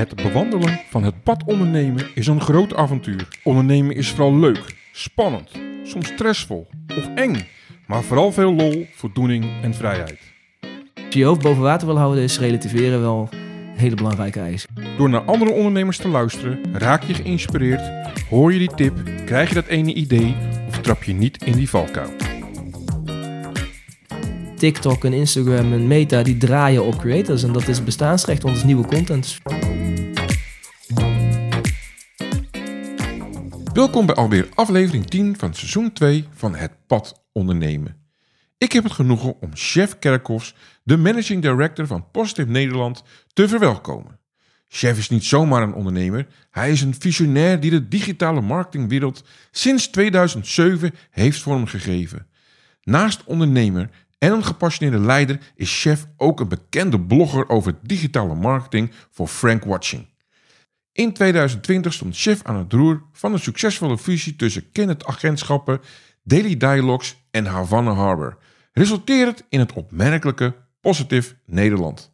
Het bewandelen van het pad ondernemen is een groot avontuur. Ondernemen is vooral leuk, spannend, soms stressvol of eng, maar vooral veel lol, voldoening en vrijheid. Als je je hoofd boven water wil houden, is relativeren wel een hele belangrijke eis. Door naar andere ondernemers te luisteren, raak je geïnspireerd, hoor je die tip, krijg je dat ene idee of trap je niet in die valkuil. TikTok en Instagram en Meta, die draaien op creators. En dat is bestaansrecht, want het is nieuwe content. Welkom bij alweer aflevering 10 van seizoen 2 van Het Pad Ondernemen. Ik heb het genoegen om Chef Kerkhoffs, de managing director van Positive Nederland, te verwelkomen. Chef is niet zomaar een ondernemer, hij is een visionair die de digitale marketingwereld sinds 2007 heeft vormgegeven. Naast ondernemer en een gepassioneerde leider is Chef ook een bekende blogger over digitale marketing voor Frank Watching. In 2020 stond Chef aan het roer van een succesvolle fusie tussen Kenneth Agentschappen, Daily Dialogues en Havana Harbor, resulterend in het opmerkelijke Positive Nederland.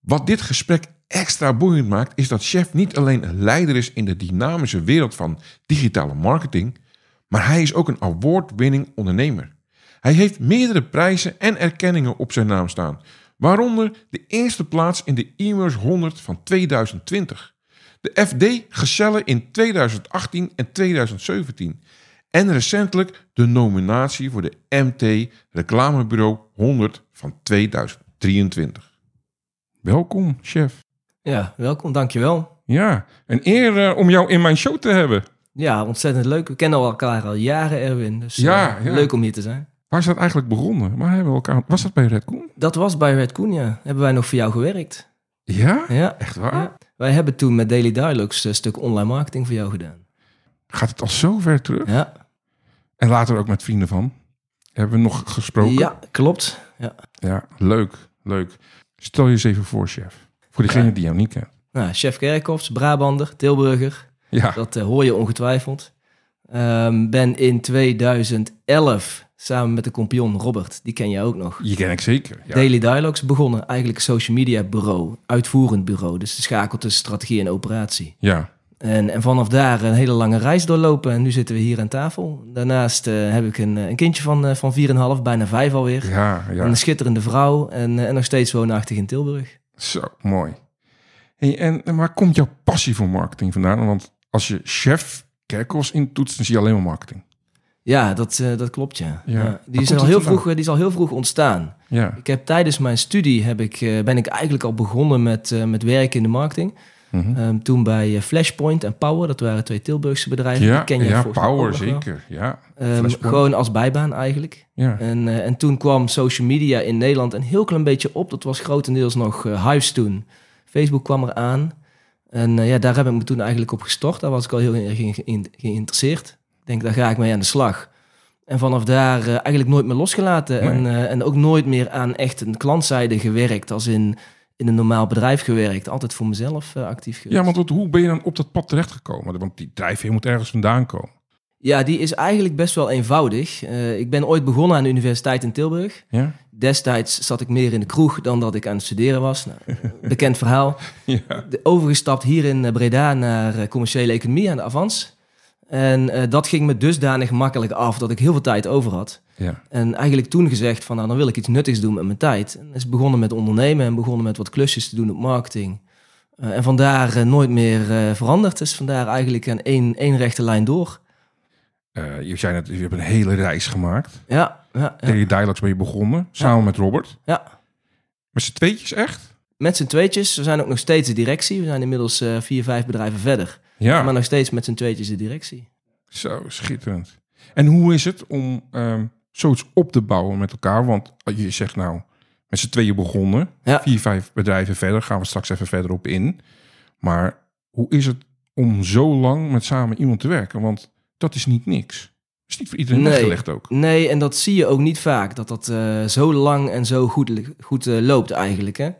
Wat dit gesprek extra boeiend maakt, is dat Chef niet alleen een leider is in de dynamische wereld van digitale marketing, maar hij is ook een award-winning ondernemer. Hij heeft meerdere prijzen en erkenningen op zijn naam staan, waaronder de eerste plaats in de e-mails 100 van 2020, de FD Gezellen in 2018 en 2017 en recentelijk de nominatie voor de MT Reclamebureau 100 van 2023. Welkom, chef. Ja, welkom, dankjewel. Ja, een eer eh, om jou in mijn show te hebben. Ja, ontzettend leuk. We kennen elkaar al jaren, Erwin. Dus Ja, eh, ja. leuk om hier te zijn. Waar is dat eigenlijk begonnen? Waar hebben we elkaar... Was dat bij Red Coon? Dat was bij Red Koen, ja. Hebben wij nog voor jou gewerkt. Ja? Ja. Echt waar? ja. Wij hebben toen met Daily Dialogues een stuk online marketing voor jou gedaan. Gaat het al zo ver terug? Ja, En later ook met vrienden van. Hebben we nog gesproken? ja klopt. Ja. Ja, leuk, leuk. Stel je eens even voor, chef. Voor degene Ja. die jou niet kent. Nou, chef Kerkhoffs, Brabander, Tilburger. Ja, Dat eh, hoor je ongetwijfeld. Ehm, ben in 2011 samen met de kompion Robert, die ken je ook nog, je ken ik zeker. Ja. Daily Dialogues begonnen. Eigenlijk social media bureau, uitvoerend bureau. Dus de schakel tussen strategie en operatie. ja, En, en vanaf daar een hele lange reis doorlopen. En nu zitten we hier aan tafel. Daarnaast eh, heb ik een, eh, een kindje van, eh, van 4,5, bijna 5 alweer. ja, ja. Een schitterende vrouw en, en nog steeds woonachtig in Tilburg. Zo, mooi. Hey, en, en waar komt jouw passie voor marketing vandaan? Want als je chef Kerkos intoetst, dan zie je alleen maar marketing. Ja, dat, eh, dat klopt, ja. Ja. Ja, Waar die, is al heel vroeg, die is al heel vroeg ontstaan. Ja, Ik heb tijdens mijn studie heb ik, eh, ben ik eigenlijk al begonnen met, eh, met werken in de marketing. Mhm. Ehm, toen bij eh, Flashpoint en Power, dat waren twee Tilburgse bedrijven. ja, Die ken je ja power zeker. Ja, Ehm, gewoon als bijbaan eigenlijk. ja. En, eh, en toen kwam social media in Nederland een heel klein beetje op. Dat was grotendeels nog Hives toen. Facebook kwam eraan. En eh, ja, daar heb ik me toen eigenlijk op gestort. Daar was ik al heel erg in ge- geïnteresseerd. Denk, daar ga ik mee aan de slag. En vanaf daar eh, eigenlijk nooit meer losgelaten. Nee. En, eh, en ook nooit meer aan echt een klantzijde gewerkt. Als in, in een normaal bedrijf gewerkt. Altijd voor mezelf eh, actief geweest. ja, want wat, hoe ben je dan op dat pad terechtgekomen? Want die drijfveer moet ergens vandaan komen. Ja, die is eigenlijk best wel eenvoudig. Ik ben ooit begonnen aan de universiteit in Tilburg. Ja? Destijds zat ik meer in de kroeg dan dat ik aan het studeren was. Nou, bekend verhaal. Ja. De- Overgestapt hier in Breda naar commerciële economie aan de Avans. En eh, dat ging me dusdanig makkelijk af dat ik heel veel tijd over had. Ja. En eigenlijk toen gezegd van nou, dan wil ik iets nuttigs doen met mijn tijd. En is begonnen met ondernemen en begonnen met wat klusjes te doen op marketing. Eh, en vandaar eh, nooit meer veranderd. Dus vandaar eigenlijk een één, één rechte lijn door. Je zei net, je hebt een hele reis gemaakt. Ja, ja, ja. Daily Dialogues ben je begonnen, samen met Robert. ja. Met z'n tweetjes echt? Met z'n tweetjes. We zijn ook nog steeds de directie. We zijn inmiddels vier, vijf bedrijven verder. Ja. Maar nog steeds met z'n tweetjes de directie. Zo, schitterend. En hoe is het om ehm, zoiets op te bouwen met elkaar? Want je zegt nou, met z'n tweeën begonnen. Ja. Vier, vijf bedrijven verder. Gaan we straks even verder op in. Maar hoe is het om zo lang met samen iemand te werken? Want dat is niet niks. Dat is niet voor iedereen Nee. weggelegd ook. Nee, en dat zie je ook niet vaak. Dat dat eh, zo lang en zo goed, goed eh, loopt eigenlijk. Hè?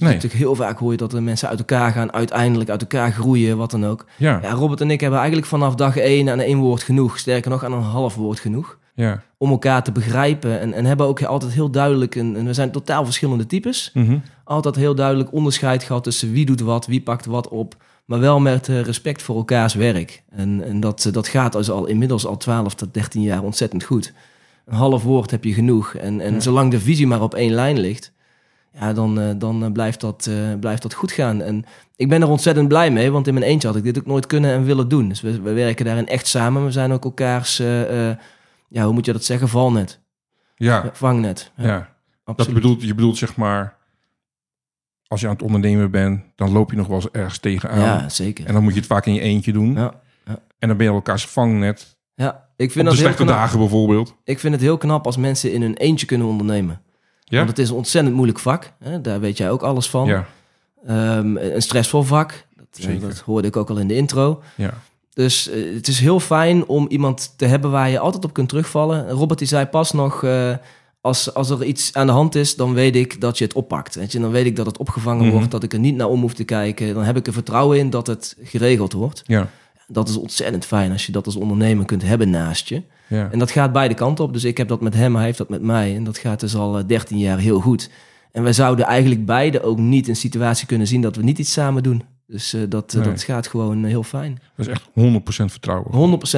Dus Nee. natuurlijk heel vaak hoor je dat er mensen uit elkaar gaan. Uiteindelijk uit elkaar groeien, wat dan ook. Ja, Ja, Robert en ik hebben eigenlijk vanaf dag één aan één woord genoeg. Sterker nog, aan een half woord genoeg. Ja. om elkaar te begrijpen. En, en hebben ook altijd heel duidelijk, een, en we zijn totaal verschillende types. Mhm. Altijd heel duidelijk onderscheid gehad tussen wie doet wat, wie pakt wat op. Maar wel met eh, respect voor elkaars werk. En, en dat, eh, dat gaat dus al inmiddels al 12 tot 13 jaar ontzettend goed. Een half woord heb je genoeg. En, en Ja. zolang de visie maar op één lijn ligt, ja, dan, eh, dan eh, blijft, dat, eh, blijft dat goed gaan. En ik ben er ontzettend blij mee, want in mijn eentje had ik dit ook nooit kunnen en willen doen. Dus we, we werken daarin echt samen. We zijn ook elkaars, ja, hoe moet je dat zeggen, valnet, Ja, Ja, vangnet. Ja, ja. Dat absoluut. bedoelt, je bedoelt zeg maar, als je aan het ondernemen bent, dan loop je nog wel eens ergens tegenaan. Ja, zeker. En dan moet je het vaak in je eentje doen. Ja, En dan ben je elkaars vangnet. ja, ik Op vind, de dat heel slechte knap. dagen bijvoorbeeld. ik vind het heel knap als mensen in hun eentje kunnen ondernemen. Ja? Want het is een ontzettend moeilijk vak. Hè? Daar weet jij ook alles van. Ja, Ehm, een stressvol vak. Dat, eh, dat hoorde ik ook al in de intro. ja. Dus eh, het is heel fijn om iemand te hebben waar je altijd op kunt terugvallen. Robert die zei pas nog, eh, als, als er iets aan de hand is, dan weet ik dat je het oppakt. Weet je? Dan weet ik dat het opgevangen Mhm. wordt, dat ik er niet naar om hoef te kijken. Dan heb ik er vertrouwen in dat het geregeld wordt. Ja, Dat is ontzettend fijn als je dat als ondernemer kunt hebben naast je. Ja. En dat gaat beide kanten op. Dus ik heb dat met hem, hij heeft dat met mij. En dat gaat dus al eh, 13 jaar heel goed. En wij zouden eigenlijk beide ook niet een situatie kunnen zien dat we niet iets samen doen. Dus eh, dat, eh, Nee. dat gaat gewoon eh, heel fijn. 100% Dat is echt 100% vertrouwen.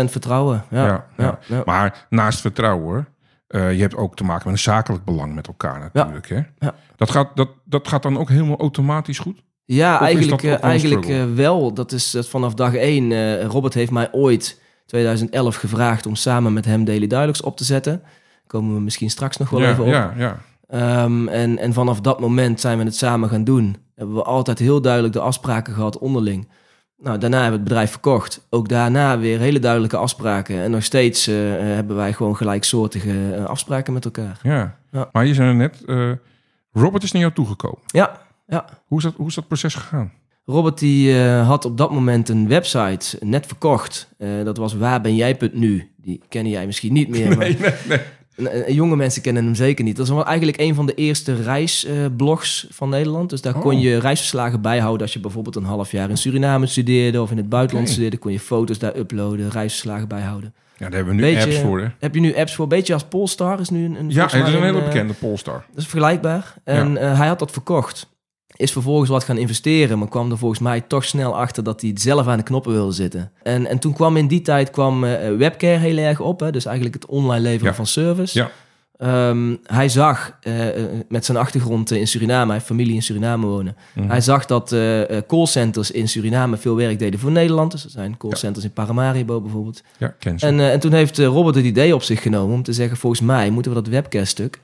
vertrouwen. Ja, Ja, ja, ja. ja. Maar naast vertrouwen, eh, je hebt ook te maken met een zakelijk belang met elkaar natuurlijk. Hè? Ja. Dat, gaat, dat, dat gaat dan ook helemaal automatisch goed? Ja, eigenlijk, eh, eigenlijk eh, wel. Dat is dat vanaf dag één. eh, Robert heeft mij ooit 2011 gevraagd om samen met hem Daily Dialogues op te zetten. Daar komen we misschien straks nog wel ja, even op. ja, ja. Ehm, en, en vanaf dat moment zijn we het samen gaan doen. Hebben we altijd heel duidelijk de afspraken gehad onderling. Nou, daarna hebben we het bedrijf verkocht. Ook daarna weer hele duidelijke afspraken. En nog steeds eh, hebben wij gewoon gelijksoortige eh, afspraken met elkaar. ja. Ja. Maar je zei er net, eh, Robert is naar jou toegekomen. Ja, ja. Hoe is dat, hoe is dat proces gegaan? Robert die eh, had op dat moment een website net verkocht. Eh, dat was waarbenjij.nu. Die ken jij misschien niet meer. maar nee, nee. Jonge mensen kennen hem zeker niet. Dat is wel eigenlijk een van de eerste reisblogs van Nederland. Dus daar kon Oh. je reisverslagen bijhouden als je bijvoorbeeld een half jaar in Suriname studeerde of in het buitenland studeerde. Kon je foto's daar uploaden, reisverslagen bijhouden. Ja, daar hebben we nu Beetje- apps voor, hè? Heb je nu apps voor? Beetje als Polestar is nu een. een Ja, het is een hele eh, bekende Polestar. Dat is vergelijkbaar. En eh, hij had dat verkocht. Is vervolgens wat gaan investeren, maar kwam er volgens mij toch snel achter dat hij het zelf aan de knoppen wilde zitten. En, en toen kwam in die tijd kwam eh, webcare heel erg op. Hè? Dus eigenlijk het online leveren Ja. van service. Ja. Ehm, hij zag eh, eh, met zijn achtergrond eh, in Suriname, hij heeft familie in Suriname wonen. Mhm. Hij zag dat eh, eh, callcenters in Suriname veel werk deden voor Nederland. Dus er zijn callcenters in Paramaribo bijvoorbeeld. Ja. En, eh, en toen heeft eh, Robert het idee op zich genomen om te zeggen: volgens mij moeten we dat webcare-stuk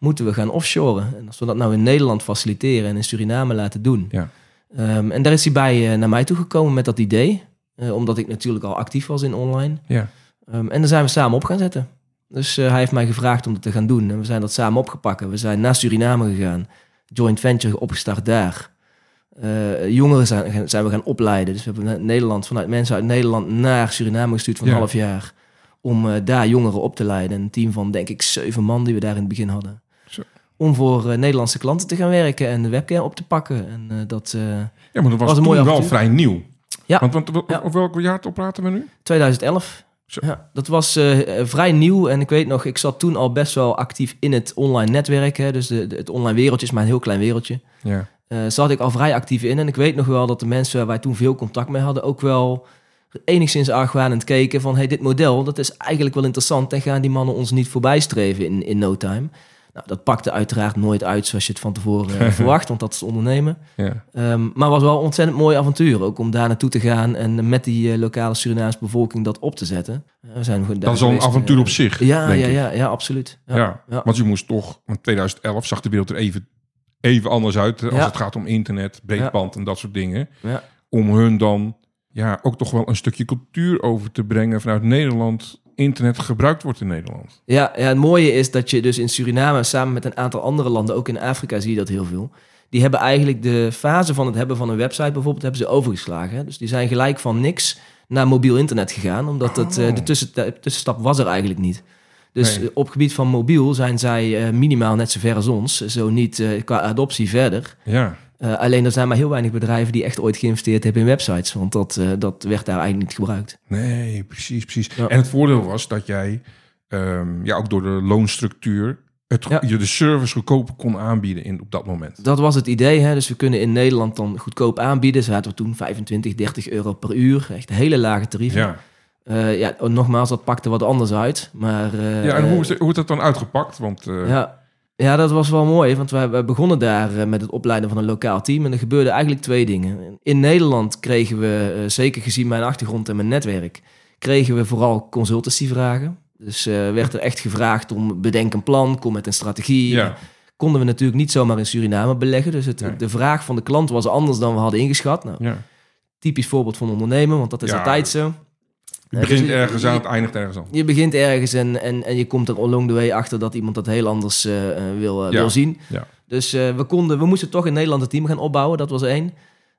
moeten we gaan offshoren. En als we dat nou in Nederland faciliteren en in Suriname laten doen. Ja. Ehm, en daar is hij bij eh, naar mij toegekomen met dat idee, Eh, omdat ik natuurlijk al actief was in online. Ja. Ehm, en daar zijn we samen op gaan zetten. Dus eh, hij heeft mij gevraagd om dat te gaan doen. En we zijn dat samen opgepakt. We zijn naar Suriname gegaan. Joint venture opgestart daar. Jongeren zijn, zijn we gaan opleiden. Dus we hebben Nederland, vanuit mensen uit Nederland naar Suriname gestuurd voor een half jaar. Om daar jongeren op te leiden. Een team van denk ik zeven man die we daar in het begin hadden. Zo. Om voor eh, Nederlandse klanten te gaan werken en de webcam op te pakken. En eh, dat eh, Ja, maar dat was, was toen wel vrij nieuw. Ja. Want, want Ja. op welk jaar praten we nu? 2011. Zo. Ja, dat was vrij nieuw. En ik weet nog, ik zat toen al best wel actief in het online netwerk. Hè. Dus de, de- het online wereldje is maar een heel klein wereldje. Ja. Zat ik al vrij actief in. En ik weet nog wel dat de mensen waar wij toen veel contact mee hadden... ook wel enigszins argwanend keken van... hey, dit model, dat is eigenlijk wel interessant... en gaan die mannen ons niet voorbij streven in, in no time. Nou, dat pakte uiteraard nooit uit zoals je het van tevoren eh, verwacht... want dat is ondernemen. ja. Ehm, maar was wel een ontzettend mooi avontuur. Ook om daar naartoe te gaan en met die eh, lokale Surinaamse bevolking dat op te zetten. Eh, we zijn gewoon daar Dat is al een avontuur op zich, Ja, denk ja, ik. ja, ja, absoluut. Ja, Ja, ja. want je moest toch, want 2011 zag de wereld er even, even anders uit als het gaat om internet, breedband en dat soort dingen. Ja. Om hun dan ja, ook toch wel een stukje cultuur over te brengen vanuit Nederland. Internet gebruikt wordt in Nederland. Ja, ja, het mooie is dat je dus in Suriname samen met een aantal andere landen, ook in Afrika zie je dat heel veel. Die hebben eigenlijk de fase van het hebben van een website bijvoorbeeld, hebben ze overgeslagen. hè. Dus die zijn gelijk van niks naar mobiel internet gegaan, omdat eh, Oh. de tussen, de tussenstap was er eigenlijk niet. Dus Nee. op gebied van mobiel zijn zij eh, minimaal net zo ver als ons, zo niet eh, qua adoptie verder. Ja, Eh, alleen er zijn maar heel weinig bedrijven die echt ooit geïnvesteerd hebben in websites, want dat, eh, dat werd daar eigenlijk niet gebruikt. nee, precies, precies. Ja. En het voordeel was dat jij ehm, ja, ook door de loonstructuur, het, Ja. je de service goedkoper kon aanbieden in, op dat moment. Dat was het idee. Hè? Dus we kunnen in Nederland dan goedkoop aanbieden. Zaten we toen 25, 30 euro per uur. Echt hele lage tarieven. Ja, Eh, ja, nogmaals, dat pakte wat anders uit. Maar, ja en hoe is, hoe is dat dan uitgepakt? Want ja, ja, dat was wel mooi. Want wij, wij begonnen daar eh, met het opleiden van een lokaal team. En er gebeurden eigenlijk twee dingen. In Nederland kregen we, eh, zeker gezien mijn achtergrond en mijn netwerk... kregen we vooral consultancyvragen. Dus eh, werd er echt gevraagd om bedenk een plan, kom met een strategie. ja, Konden we natuurlijk niet zomaar in Suriname beleggen. Dus het, Nee. de vraag van de klant was anders dan we hadden ingeschat. Nou, ja. typisch voorbeeld van ondernemen, want dat is Ja, altijd zo. Je Eh, begint dus ergens je- aan, het eindigt ergens aan. Je begint ergens en, en, en je komt er along the way achter dat iemand dat heel anders eh, eh, wil, eh, Ja. wil zien. Ja. Dus we, konden, we moesten toch in Nederland het team gaan opbouwen, dat was één.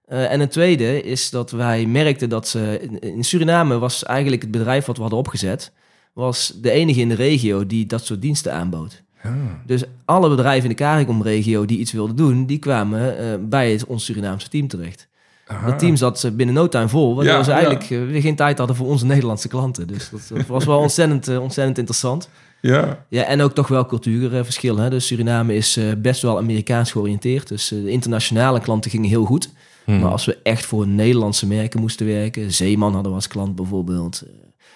En een tweede is dat wij merkten dat ze... In, in Suriname was eigenlijk het bedrijf wat we hadden opgezet... was de enige in de regio die dat soort diensten aanbood. Ja. Dus alle bedrijven in de CARICOM-regio die iets wilden doen... die kwamen bij het, ons Surinaamse team terecht. Aha. Het team zat eh, binnen no time vol, waardoor Ja, ze eigenlijk eh, weer geen tijd hadden voor onze Nederlandse klanten. Dus dat eh, was wel ontzettend, ontzettend interessant. Ja, Ja, en ook toch wel cultuurverschillen. hè. Dus Suriname is best wel Amerikaans georiënteerd. Dus de internationale klanten gingen heel goed. Hmm. Maar als we echt voor Nederlandse merken moesten werken... Zeeman hadden we als klant bijvoorbeeld...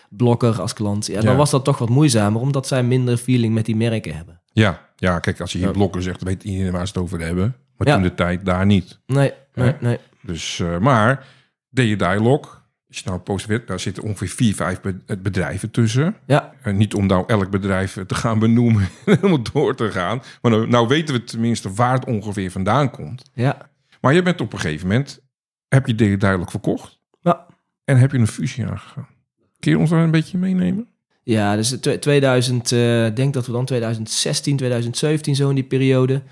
Blokker als klant. Ja, dan Ja. was dat toch wat moeizamer... omdat zij minder feeling met die merken hebben. ja, ja, kijk, als je hier Ja. blokken zegt, weet iedereen waar ze het over hebben. Maar Ja. toen de tijd daar niet. Nee, nee, nee. Dus, eh, maar je dialog, als je nou werd, daar zitten ongeveer vier, vijf eh, bedrijven tussen. Ja, En niet om nou elk bedrijf te gaan benoemen en helemaal door te gaan. Maar nou, nou weten we tenminste waar het ongeveer vandaan komt. ja, Maar je bent op een gegeven moment, heb je Data Dialog verkocht ja. en heb je een fusie aangegaan. Kun je ons daar een beetje meenemen? Ja, dus tw- 2000, eh, ik denk dat we dan 2016, 2017 zo in die periode.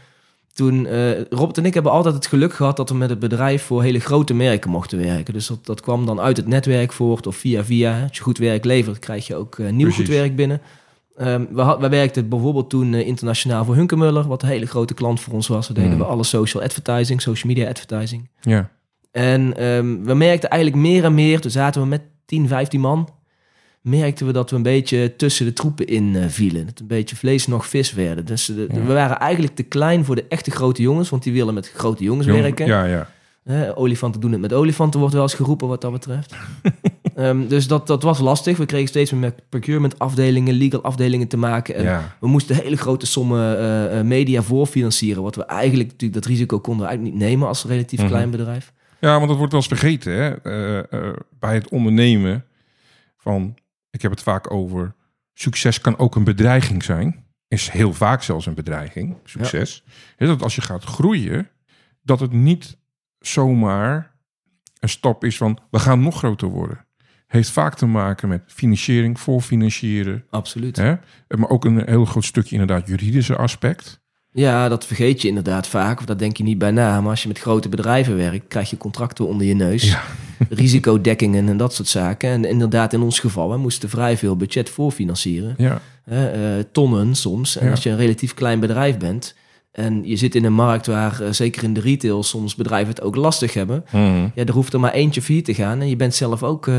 Toen, eh, Robert en ik hebben altijd het geluk gehad dat we met het bedrijf voor hele grote merken mochten werken. Dus dat, dat kwam dan uit het netwerk voort of via via. Als je goed werk levert, krijg je ook eh, nieuw Precies. goed werk binnen. Ehm, we, had, we werkten bijvoorbeeld toen eh, internationaal voor Hunkemuller, wat een hele grote klant voor ons was. We deden Mm. we alle social advertising, social media advertising. Ja. En ehm, we merkten eigenlijk meer en meer, toen zaten we met 10, 15 man, merkten we dat we een beetje tussen de troepen in eh, vielen. Dat een beetje vlees nog vis werden. Dus de- Ja. we waren eigenlijk te klein voor de echte grote jongens, want die willen met grote jongens Jong- werken. Ja, ja. Olifanten doen het met olifanten, wordt wel eens geroepen wat dat betreft. Ehm, dus dat, dat was lastig. We kregen steeds meer met procurement afdelingen, legal afdelingen te maken. En ja. we moesten hele grote sommen eh, media voorfinancieren. Wat we eigenlijk, natuurlijk, dat risico konden eigenlijk niet nemen als relatief Mhm. klein bedrijf. Ja, want dat wordt wel eens vergeten hè? Bij het ondernemen. Van, ik heb het vaak over, succes kan ook een bedreiging zijn. Is heel vaak zelfs een bedreiging, succes. Dat als je gaat groeien, dat het niet zomaar een stap is van, we gaan nog groter worden. Heeft vaak te maken met financiering, voorfinancieren. Absoluut. Hè? Maar ook een heel groot stukje inderdaad juridische aspect. Ja, dat vergeet je inderdaad vaak, of daar denk je niet bij na. Maar als je met grote bedrijven werkt, krijg je contracten onder je neus. Ja. Risicodekkingen en dat soort zaken. En inderdaad, in ons geval, we moesten vrij veel budget voorfinancieren. Ja, eh, tonnen soms. En Ja. als je een relatief klein bedrijf bent... en je zit in een markt waar, eh, zeker in de retail... soms bedrijven het ook lastig hebben... Mhm. ja, er hoeft er maar eentje failliet te gaan... en je bent zelf ook eh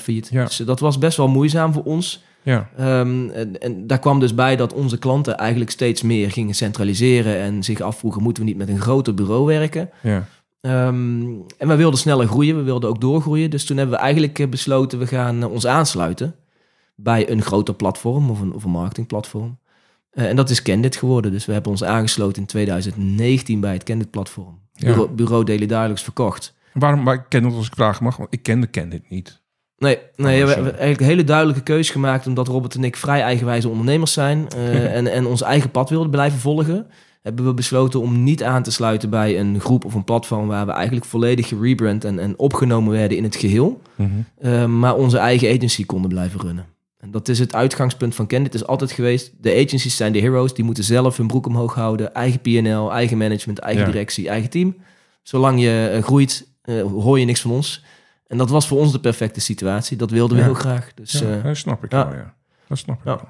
failliet. Ja. Dus dat was best wel moeizaam voor ons... ja. Ehm, en, en daar kwam dus bij dat onze klanten eigenlijk steeds meer gingen centraliseren en zich afvroegen: moeten we niet met een groter bureau werken? ja. Ehm, en we wilden sneller groeien, we wilden ook doorgroeien. Dus toen hebben we eigenlijk eh, besloten: we gaan eh, ons aansluiten bij een groter platform of een, of een marketingplatform. Eh, en dat is Candid geworden. Dus we hebben ons aangesloten in 2019 bij het Candid-platform. Ja. Bureau, bureau Daily verkocht. Waarom, maar ik ken het als ik vragen mag, want ik kende ken dit niet. Nee, nee Oh, we hebben eigenlijk een hele duidelijke keuze gemaakt... omdat Robert en ik vrij eigenwijze ondernemers zijn... eh, en, en ons eigen pad wilden blijven volgen... hebben we besloten om niet aan te sluiten bij een groep of een platform... waar we eigenlijk volledig gerebrand en, en opgenomen werden in het geheel... eh, maar onze eigen agency konden blijven runnen. En dat is het uitgangspunt van Candid. is altijd geweest, de agencies zijn de heroes... die moeten zelf hun broek omhoog houden... eigen P&L, eigen management, eigen Ja. directie, eigen team. Zolang je eh, groeit, eh, hoor je niks van ons... En dat was voor ons de perfecte situatie. Dat wilden we Ja. heel graag. Dus ja, eh, dat snap ik ja. wel, ja. Dat snap ik Ja. wel.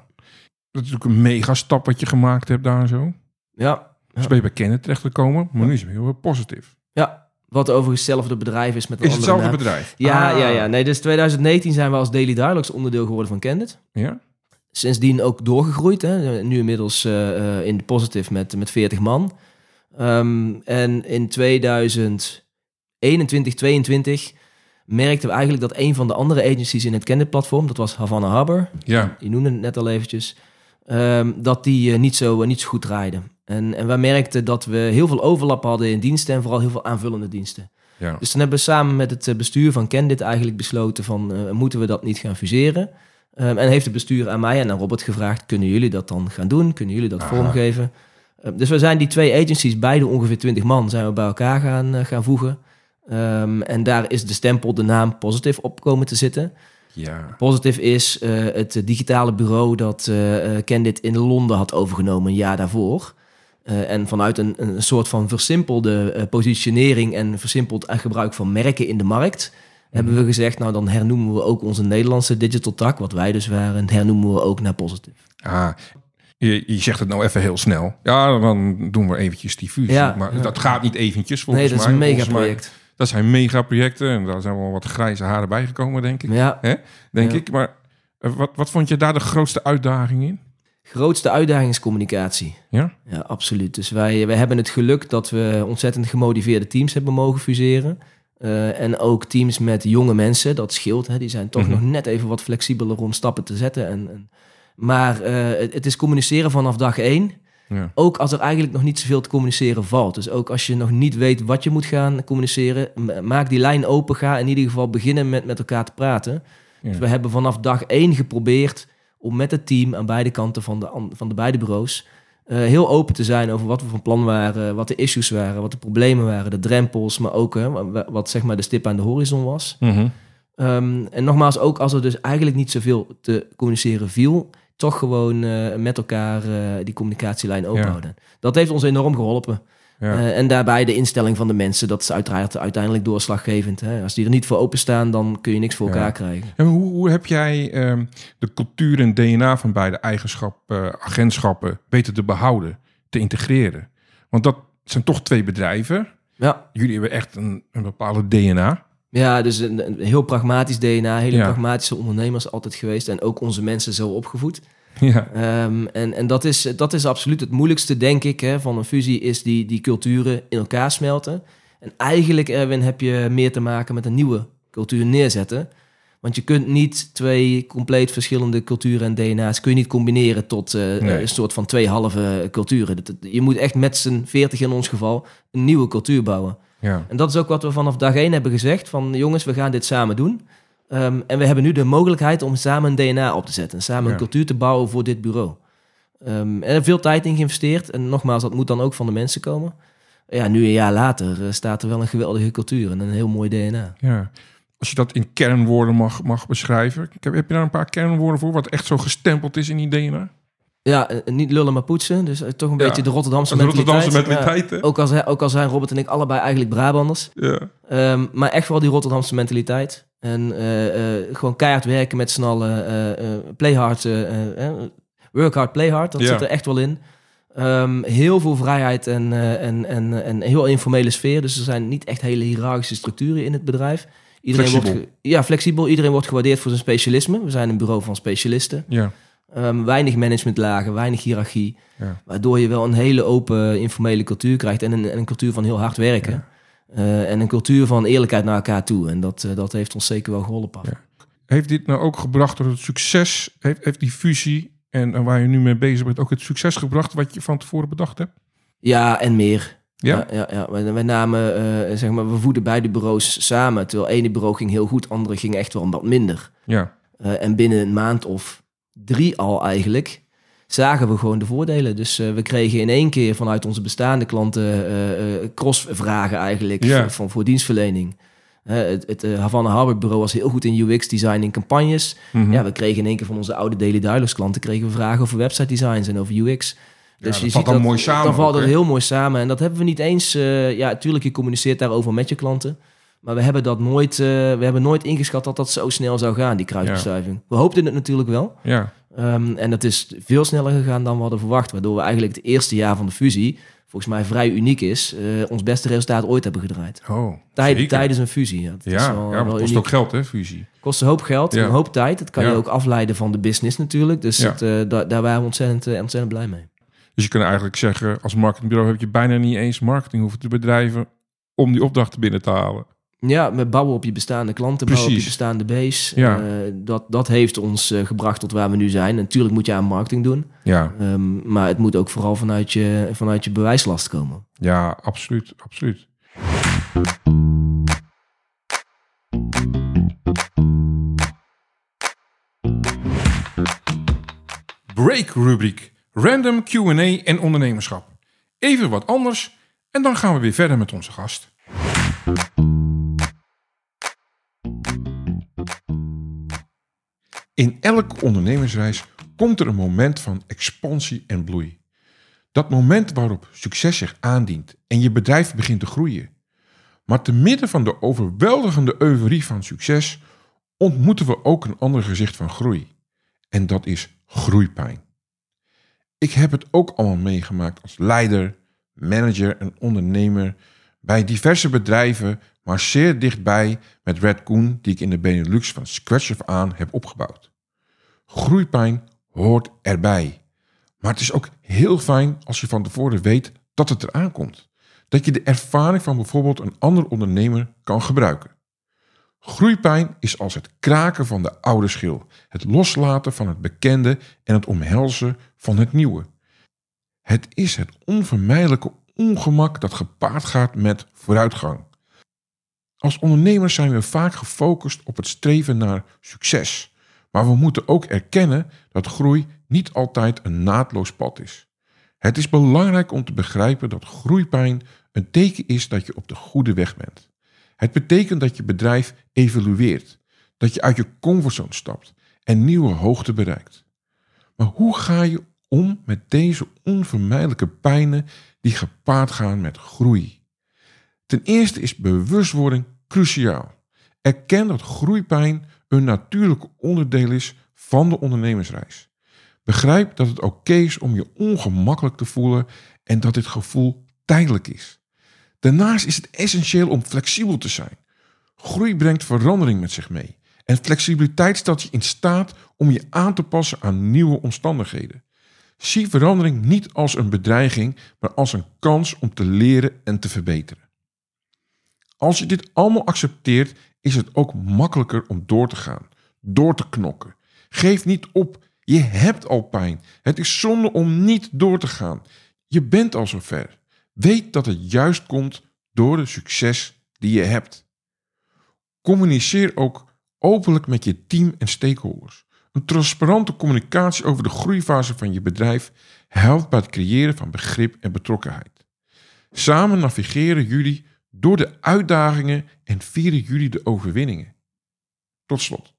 Dat is natuurlijk een mega stap wat je gemaakt hebt daar zo. ja, Dus ben je bij Kenneth terechtgekomen, maar nu is het heel positief. ja, wat overigens hetzelfde bedrijf is met een Is andere hetzelfde naam. bedrijf? Ja, Ah, ja, ja. Nee, dus 2019 zijn we als Daily Dialogues onderdeel geworden van Candid. Ja? sindsdien ook doorgegroeid. Hè. Nu inmiddels uh, in de positive met, met 40 man. Um, en in 2021, 2022 merkten we eigenlijk dat een van de andere agencies in het Candid-platform, dat was Havana Harbor, ja. die noemde het net al eventjes, um, dat die uh, niet, zo, uh, niet zo goed draaide. En, en wij merkten dat we heel veel overlap hadden in diensten en vooral heel veel aanvullende diensten. Ja. Dus dan hebben we samen met het bestuur van Candid eigenlijk besloten van uh, moeten we dat niet gaan fuseren. Um, en heeft het bestuur aan mij en aan Robert gevraagd, kunnen jullie dat dan gaan doen? Kunnen jullie dat Aha. vormgeven? Uh, dus we zijn die twee agencies, beide ongeveer 20 man, zijn we bij elkaar gaan, uh, gaan voegen. Um, en daar is de stempel, de naam Positive op komen te zitten. Ja. Positive is uh, het digitale bureau dat uh, Candid in Londen had overgenomen een jaar daarvoor. Uh, en vanuit een, een soort van versimpelde positionering en versimpeld gebruik van merken in de markt... Mm. hebben we gezegd, nou dan hernoemen we ook onze Nederlandse digital tak, wat wij dus waren, hernoemen we ook naar Positive. Ah, je, je, zegt het nou even heel snel. Ja, dan doen we eventjes die fusie. Ja, maar ja. dat gaat niet eventjes volgens Nee, dat is mij. een mij- megaproject. Dat zijn megaprojecten en daar zijn wel wat grijze haren bijgekomen, denk ik. Ja, Hè? Denk Ja. ik. Maar eh, wat, wat vond je daar de grootste uitdaging in? grootste uitdaging is communicatie. Ja? Ja, absoluut. Dus wij, wij hebben het geluk dat we ontzettend gemotiveerde teams hebben mogen fuseren. Eh, en ook teams met jonge mensen, dat scheelt. Hè. Die zijn toch Mhm. nog net even wat flexibeler om stappen te zetten. En, en, maar eh, het, het is communiceren vanaf dag één. Ja. Ook als er eigenlijk nog niet zoveel te communiceren valt. Dus ook als je nog niet weet wat je moet gaan communiceren, ma- maak die lijn open. Ga in ieder geval beginnen met met elkaar te praten. Ja. Dus we hebben vanaf dag één geprobeerd om met het team aan beide kanten van de, an- van de beide bureaus eh, heel open te zijn over wat we van plan waren, wat de issues waren, wat de problemen waren, de drempels, maar ook wat, zeg maar de stip aan de horizon was. Mhm. Ehm, en nogmaals, ook als er dus eigenlijk niet zoveel te communiceren viel, toch gewoon eh, met elkaar eh, die communicatielijn openhouden. Dat heeft ons enorm geholpen. Ja. Eh, en daarbij de instelling van de mensen, dat is uiteraard uiteindelijk doorslaggevend. Hè? Als die er niet voor openstaan, dan kun je niks voor Ja. elkaar krijgen. En hoe, hoe heb jij ehm, de cultuur en DNA van beide eigenschappen, agentschappen weten te behouden, te integreren? Want dat zijn toch twee bedrijven. Ja, Jullie hebben echt een, een bepaalde DNA. Ja dus een, een heel pragmatisch DNA, hele Ja. pragmatische ondernemers altijd geweest. En ook onze mensen zo opgevoed. Ja. Ehm, en en dat, is, dat is absoluut het moeilijkste, denk ik, hè, van een fusie, is die, die culturen in elkaar smelten. En eigenlijk, Erwin, heb je meer te maken met een nieuwe cultuur neerzetten. Want je kunt niet twee compleet verschillende culturen en DNA's kun je niet combineren tot eh, Nee. een soort van twee halve culturen. Je moet echt met z'n veertig in ons geval een nieuwe cultuur bouwen. Ja. En dat is ook wat we vanaf dag één hebben gezegd. Van jongens, we gaan dit samen doen. Ehm, en we hebben nu de mogelijkheid om samen een DNA op te zetten. Samen Ja. een cultuur te bouwen voor dit bureau. Ehm, en er veel tijd in geïnvesteerd. En nogmaals, dat moet dan ook van de mensen komen. Ja, nu een jaar later eh, staat er wel een geweldige cultuur en een heel mooi DNA. ja. Als je dat in kernwoorden mag, mag beschrijven. Heb, heb je daar een paar kernwoorden voor? Wat echt zo gestempeld is in die DNA? Ja, eh, niet lullen maar poetsen. Dus eh, toch een Ja, beetje de Rotterdamse De mentaliteit. Rotterdamse mentaliteit, hè? Ja, ook, al zijn, ook al zijn Robert en ik allebei eigenlijk Brabanders. Ja. Ehm, maar echt wel die Rotterdamse mentaliteit. En eh, eh, gewoon keihard werken met z'n allen. eh, eh, play hard, eh, eh, work hard, play hard. Dat Ja. zit er echt wel in. Ehm, heel veel vrijheid en, eh, en, en, en heel informele sfeer. Dus er zijn niet echt hele hiërarchische structuren in het bedrijf. Iedereen Flexibel. Wordt ja, flexibel. Iedereen wordt gewaardeerd voor zijn specialisme. We zijn een bureau van specialisten. Ja. Ehm, weinig managementlagen, weinig hiërarchie. Ja. Waardoor je wel een hele open, informele cultuur krijgt. En een, en een cultuur van heel hard werken. Eh, en een cultuur van eerlijkheid naar elkaar toe. En dat, eh, dat heeft ons zeker wel geholpen. Ja. Heeft dit nou ook gebracht door het succes? Heeft, heeft die fusie en, en waar je nu mee bezig bent ook het succes gebracht wat je van tevoren bedacht hebt? Ja, en meer. Ja? Ja, ja, ja. Wij, wij namen, eh, zeg maar, we voeden beide bureaus samen. Terwijl ene bureau ging heel goed, andere ging echt wel wat minder. Ja. En binnen een maand of drie al eigenlijk zagen we gewoon de voordelen. Dus eh, we kregen in één keer vanuit onze bestaande klanten eh, cross-vragen eigenlijk Ja. voor, van, voor dienstverlening. Het het eh, Havana Harbor bureau was heel goed in UX-design in campagnes. Mhm. Ja, we kregen in één keer van onze oude Daily Dialogues klanten kregen we vragen over website designs en over UX. dat valt dan mooi samen Dan valt hè? heel mooi samen. En dat hebben we niet eens... ja, natuurlijk, je communiceert daarover met je klanten. Maar we hebben dat nooit, eh, we hebben nooit ingeschat dat dat zo snel zou gaan, die kruisbestuiving. We hoopten het natuurlijk wel. Ja. Ehm, en dat is veel sneller gegaan dan we hadden verwacht. Waardoor we eigenlijk het eerste jaar van de fusie volgens mij vrij uniek is, eh, ons beste resultaat ooit hebben gedraaid. Oh, Tijd, tijdens een fusie. Ja, dat is Ja, wel- ja, kost uniek. ook geld, hè, fusie. Kost een hoop geld, Ja. een hoop tijd. Dat kan je ook afleiden van de business natuurlijk. Dus het, eh, da- daar waren we ontzettend, ontzettend blij mee. Dus je kan eigenlijk zeggen, als marketingbureau heb je bijna niet eens marketing hoeven te bedrijven om die opdrachten binnen te halen. Ja, met bouwen op je bestaande klanten, bouwen op je bestaande base. Ja. Eh, dat, dat heeft ons eh, gebracht tot waar we nu zijn. Natuurlijk moet je aan marketing doen. Ja, Ehm, maar het moet ook vooral vanuit je, vanuit je bewijslast komen. ja, absoluut, absoluut. Break rubriek. Random Q&A en ondernemerschap. Even wat anders en dan gaan we weer verder met onze gast. In elke ondernemersreis komt er een moment van expansie en bloei. Dat moment waarop succes zich aandient en je bedrijf begint te groeien. Maar te midden van de overweldigende euforie van succes ontmoeten we ook een ander gezicht van groei. En dat is groeipijn. Ik heb het ook allemaal meegemaakt als leider, manager en ondernemer bij diverse bedrijven, maar zeer dichtbij met Red die ik in de Benelux van scratch af aan heb opgebouwd. Groeipijn hoort erbij. Maar het is ook heel fijn als je van tevoren weet dat het eraan komt. Dat je de ervaring van bijvoorbeeld een ander ondernemer kan gebruiken. Groeipijn is als het kraken van de oude schil, het loslaten van het bekende en het omhelzen van het nieuwe. Het is het onvermijdelijke ongemak dat gepaard gaat met vooruitgang. Als ondernemers zijn we vaak gefocust op het streven naar succes, maar we moeten ook erkennen dat groei niet altijd een naadloos pad is. Het is belangrijk om te begrijpen dat groeipijn een teken is dat je op de goede weg bent. Het betekent dat je bedrijf evolueert, dat je uit je comfortzone stapt en nieuwe hoogte bereikt. Maar hoe ga je om met deze onvermijdelijke pijnen die gepaard gaan met groei? Ten eerste is bewustwording cruciaal. Erken dat groeipijn een natuurlijk onderdeel is van de ondernemersreis. Begrijp dat het oké is om je ongemakkelijk te voelen en dat dit gevoel tijdelijk is. Daarnaast is het essentieel om flexibel te zijn. Groei brengt verandering met zich mee. En flexibiliteit stelt je in staat om je aan te passen aan nieuwe omstandigheden. Zie verandering niet als een bedreiging, maar als een kans om te leren en te verbeteren. Als je dit allemaal accepteert, is het ook makkelijker om door te gaan, door te knokken. Geef niet op, je hebt al pijn. Het is zonde om niet door te gaan. Je bent al zover. Weet dat het juist komt door de succes die je hebt. Communiceer ook openlijk met je team en stakeholders. Een transparante communicatie over de groeifase van je bedrijf helpt bij het creëren van begrip en betrokkenheid. Samen navigeren jullie door de uitdagingen en vieren jullie de overwinningen. Tot slot,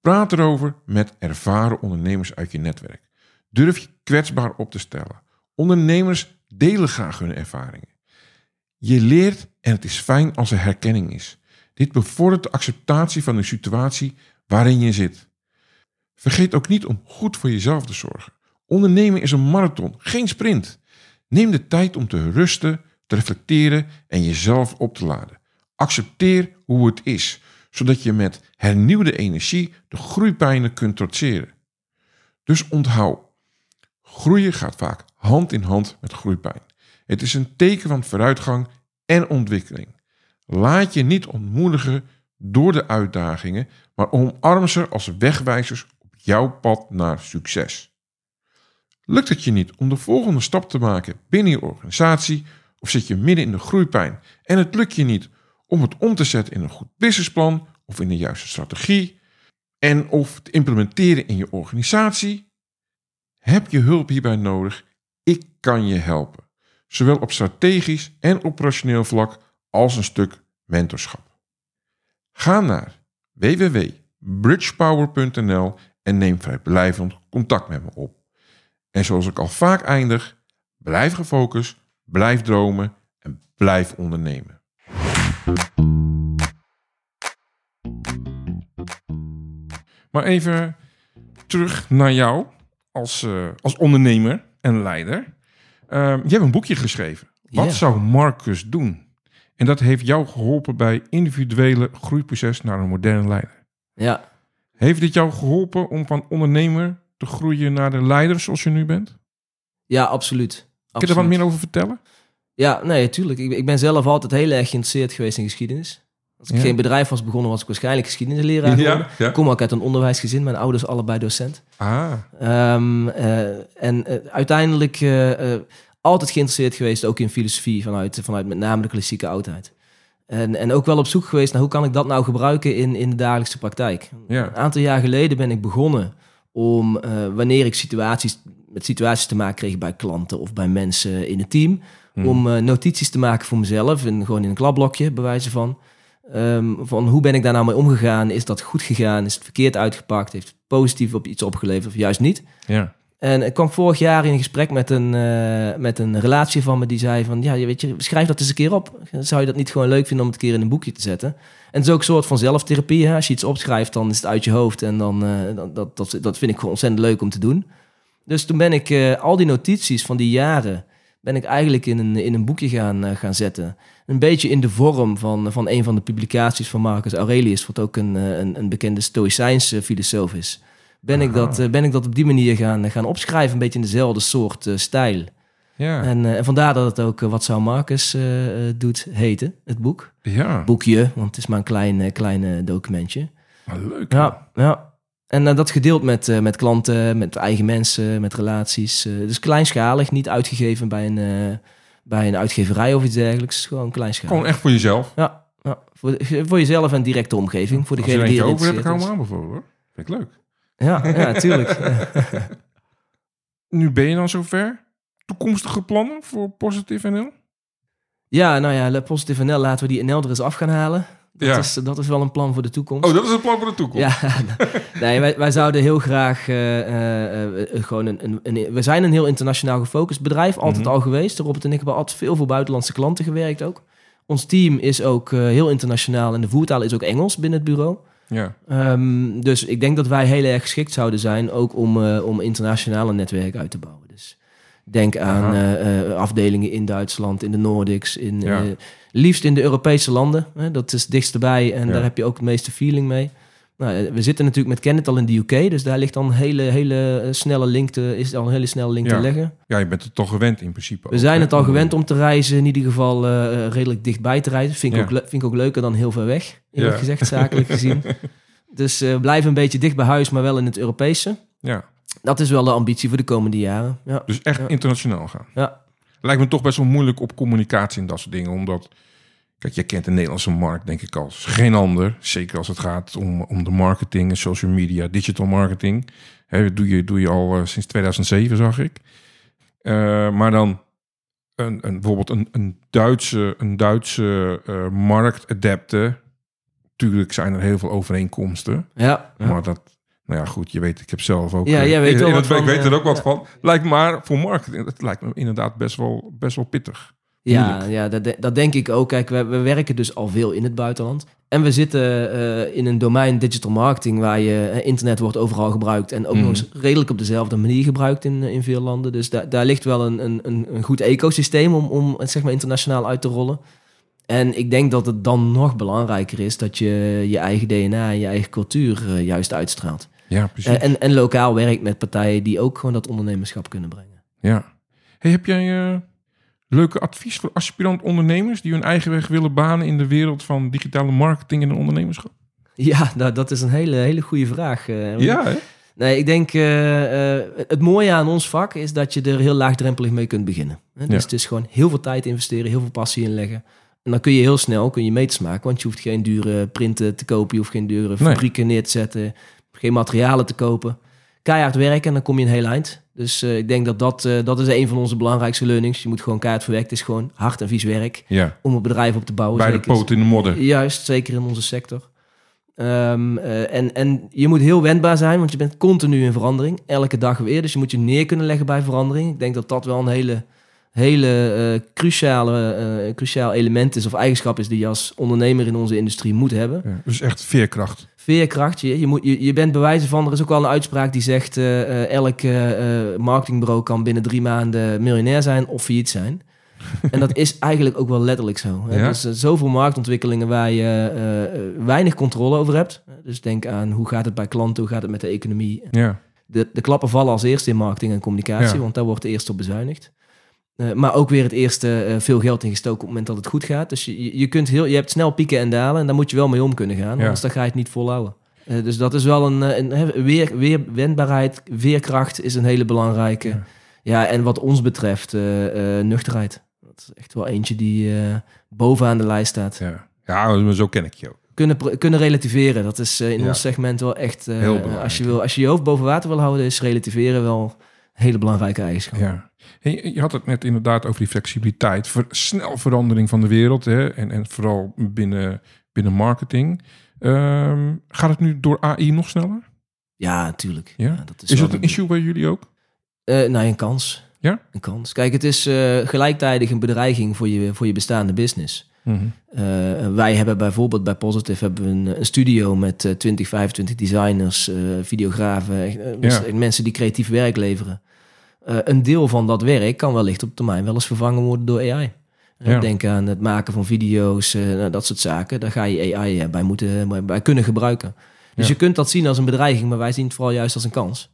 praat erover met ervaren ondernemers uit je netwerk. Durf je kwetsbaar op te stellen. Ondernemers delen graag hun ervaringen. Je leert en het is fijn als er herkenning is. Dit bevordert de acceptatie van de situatie waarin je zit. Vergeet ook niet om goed voor jezelf te zorgen. Ondernemen is een marathon, geen sprint. Neem de tijd om te rusten, te reflecteren en jezelf op te laden. Accepteer hoe het is, zodat je met hernieuwde energie de groeipijnen kunt trotseren. Dus onthoud, groeien gaat vaak hand in hand met groeipijn. Het is een teken van vooruitgang en ontwikkeling. Laat je niet ontmoedigen door de uitdagingen, maar omarm ze als wegwijzers op jouw pad naar succes. Lukt het je niet om de volgende stap te maken binnen je organisatie, of zit je midden in de groeipijn en het lukt je niet om het om te zetten in een goed businessplan of in de juiste strategie en of te implementeren in je organisatie? Heb je hulp hierbij nodig? Ik kan je helpen, zowel op strategisch en operationeel vlak als een stuk mentorschap. Ga naar www.bridgepower.nl en neem vrijblijvend contact met me op. En zoals ik al vaak eindig, blijf gefocust, blijf dromen en blijf ondernemen. Maar even terug naar jou als, eh, als ondernemer en leider. Ehm, je hebt een boekje geschreven. Wat zou Marcus doen? En dat heeft jou geholpen bij individuele groeiproces naar een moderne leider. Ja, Heeft dit jou geholpen om van ondernemer te groeien naar de leider zoals je nu bent? ja absoluut. Kun je er wat meer over vertellen? Ja, nee, tuurlijk. Ik, ik ben zelf altijd heel erg geïnteresseerd geweest in geschiedenis. Als ik Ja. geen bedrijf was begonnen, was ik waarschijnlijk geschiedenisleraar geworden. ja. Ik kom ook uit een onderwijsgezin, mijn ouders allebei docent. Ah, Ehm, eh, en eh, uiteindelijk eh, altijd geïnteresseerd geweest, ook in filosofie, vanuit, vanuit met name de klassieke oudheid. En, en ook wel op zoek geweest naar hoe kan ik dat nou gebruiken in, in de dagelijkse praktijk. ja. Een aantal jaar geleden ben ik begonnen om, wanneer ik situaties, met situaties te maken kreeg bij klanten of bij mensen in het team, Hmm. om eh, notities te maken voor mezelf, en gewoon in een klapblokje, bij wijze van. Ehm, van hoe ben ik daar nou mee omgegaan? Is dat goed gegaan? Is het verkeerd uitgepakt? Heeft het positief op iets opgeleverd of juist niet? ja. En ik kwam vorig jaar in een gesprek met een, eh, met een relatie van me die zei van... ja, je weet je, schrijf dat eens een keer op. Zou je dat niet gewoon leuk vinden om het een keer in een boekje te zetten? En het is ook een soort van zelftherapie. Hè? Als je iets opschrijft, dan is het uit je hoofd. En dan, eh, dat, dat, dat, dat vind ik gewoon ontzettend leuk om te doen. Dus toen ben ik eh, al die notities van die jaren... ben ik eigenlijk in een, in een boekje gaan, eh, gaan zetten. Een beetje in de vorm van, van een van de publicaties van Marcus Aurelius... wat ook een, eh, een, een bekende Stoïcijnse filosoof is ben ik, dat, ben ik dat op die manier gaan, gaan opschrijven. Een beetje in dezelfde soort stijl. Ja. En, en vandaar dat het ook Wat zou Marcus doet heten, het boek. ja. Boekje, want het is maar een klein, klein eh, documentje. Maar leuk. Ja, ja. En eh, dat gedeeld met, eh, met klanten, met eigen mensen, met relaties. eh, dus kleinschalig, niet uitgegeven bij een, bij een uitgeverij of iets dergelijks. Gewoon kleinschalig. Gewoon echt voor jezelf. Ja, ja. Voor, voor jezelf en directe omgeving. Voor degene die er over hebt, ik hem aanbevolen hoor. Vind ik leuk. Ja, ja, tuurlijk. Nu ben je dan zover. Toekomstige plannen voor Positive NL? Ja, nou ja, Positive NL, laten we die NL er eens af gaan halen. Dat, Ja. is, dat is wel een plan voor de toekomst. Oh, dat is een plan voor de toekomst. Ja, nee, wij, wij zouden heel graag eh, eh, eh, gewoon een, een, een- We zijn een heel internationaal gefocust bedrijf, altijd Mhm. al geweest. Robert en ik hebben altijd veel voor buitenlandse klanten gewerkt ook. Ons team is ook heel internationaal en de voertaal is ook Engels binnen het bureau. Ja. Ehm, dus ik denk dat wij heel erg geschikt zouden zijn ook om, om internationale netwerken uit te bouwen. Dus denk aan afdelingen in Duitsland, in de Nordics, in, Ja. Liefst in de Europese landen. Hè, dat is het dichtst erbij en Ja. daar heb je ook het meeste feeling mee. Nou, eh, we zitten natuurlijk met Kennet al in de UK, dus daar ligt dan een hele, hele eh, snelle link te, is al een hele snelle link Ja. te leggen. ja, je bent het toch gewend in principe. We ook, zijn hè? het al gewend om te reizen, in ieder geval eh, redelijk dichtbij te reizen. Vind ik, Ja. ook, vind ik ook leuker dan heel ver weg, eerlijk Ja. gezegd, zakelijk gezien. Dus eh blijven een beetje dicht bij huis, maar wel in het Europese. Ja, Dat is wel de ambitie voor de komende jaren. Ja, dus echt internationaal gaan. ja. Lijkt me toch best wel moeilijk op communicatie en dat soort dingen. Omdat, kijk, jij kent de Nederlandse markt denk ik als geen ander. Zeker als het gaat om, om de marketing en social media, digital marketing. Hè, dat doe, je, doe je al eh, sinds 2007, zag ik. Eh, maar dan een, een, bijvoorbeeld een, een Duitse, een Duitse eh, marktadapte. Tuurlijk zijn er heel veel overeenkomsten. ja. ja. Maar dat, nou ja, goed, je weet, ik heb zelf ook. Ja, jij weet in- in van, weet er ook wat van. Lijkt maar voor marketing, dat lijkt me inderdaad best wel, best wel pittig. Ja, ja dat, de- dat denk ik ook. Kijk, we, we werken dus al veel in het buitenland. En we zitten eh, in een domein digital marketing waar je eh, internet wordt overal gebruikt. En ook Mhm. nog eens redelijk op dezelfde manier gebruikt in, eh, in veel landen. Dus daar daar ligt wel een, een, een, goed ecosysteem om, om het zeg maar internationaal uit te rollen. En ik denk dat het dan nog belangrijker is dat je je eigen DNA en je eigen cultuur juist uitstraalt. Ja, precies. En, en lokaal werkt met partijen die ook gewoon dat ondernemerschap kunnen brengen. ja. Hey, heb jij leuke advies voor aspirant ondernemers die hun eigen weg willen banen in de wereld van digitale marketing en ondernemerschap? Ja, nou, dat is een hele, hele goede vraag. eh. Ja, hè? Nee, ik denk eh, eh, het mooie aan ons vak is dat je er heel laagdrempelig mee kunt beginnen. Hè? Dus Ja. het is gewoon heel veel tijd investeren, heel veel passie inleggen. En dan kun je heel snel kun je meters maken, want je hoeft geen dure printen te kopen, je hoeft geen dure fabrieken neer te zetten, geen materialen te kopen. Keihard werken en dan kom je een heel eind. Dus eh, ik denk dat dat, eh, dat is een van onze belangrijkste learnings. Je moet gewoon keihard verwerken. Het is gewoon hard en vies werk Ja, om een bedrijf op te bouwen. bij de poot in de modder. Juist, zeker in onze sector. Ehm, eh, en, en je moet heel wendbaar zijn, want je bent continu in verandering. Elke dag weer. Dus je moet je neer kunnen leggen bij verandering. Ik denk dat dat wel een hele, hele cruciale, cruciaal element is of eigenschap is die je als ondernemer in onze industrie moet hebben. Ja, dus echt veerkracht. Veerkracht. Je, je, moet, je, je bent bewijzen van, er is ook wel een uitspraak die zegt... eh, elk eh, marketingbureau kan binnen drie maanden miljonair zijn of failliet zijn. en dat is eigenlijk ook wel letterlijk zo. Hè? Ja. Dus eh, zoveel marktontwikkelingen waar je weinig controle over hebt. Dus denk aan hoe gaat het bij klanten, hoe gaat het met de economie. Ja, De, de klappen vallen als eerste in marketing en communicatie, Ja. want daar wordt eerst op bezuinigd. Eh, maar ook weer het eerste eh, veel geld ingestoken op het moment dat het goed gaat. Dus je, je- kunt heel, je hebt snel pieken en dalen en daar moet je wel mee om kunnen gaan. Ja. Anders dan ga je het niet volhouden. Eh, dus dat is wel een, een weer, weer wendbaarheid, weerkracht is een hele belangrijke. Ja. Ja, en wat ons betreft, nuchterheid. Dat is echt wel eentje die bovenaan de lijst staat. ja. ja zo ken ik je ook. Kunnen, kunnen relativeren, dat is in Ja. ons segment wel echt... Heel belangrijk. als, je wil, als je je hoofd boven water wil houden, is relativeren wel een hele belangrijke eigenschap. Ja. Je had het net inderdaad over die flexibiliteit. Snel verandering van de wereld. Hè? En, en vooral binnen, binnen marketing. Ehm, gaat het nu door AI nog sneller? Ja, natuurlijk. Ja? dat is Is dat een issue bij jullie ook? Eh, nou, een kans. Ja? Een kans. Kijk, het is eh, gelijktijdig een bedreiging voor je, voor je bestaande business. Mhm. Eh, wij hebben bijvoorbeeld bij Positive hebben we een, een studio met eh, 20, 25 designers, videografen, dus Ja. mensen die creatief werk leveren. Eh, een deel van dat werk kan wellicht op termijn wel eens vervangen worden door AI. Ja. Denk aan het maken van video's, eh, nou, dat soort zaken. Daar ga je AI eh, bij moeten bij, kunnen gebruiken. Dus Ja. je kunt dat zien als een bedreiging, maar wij zien het vooral juist als een kans.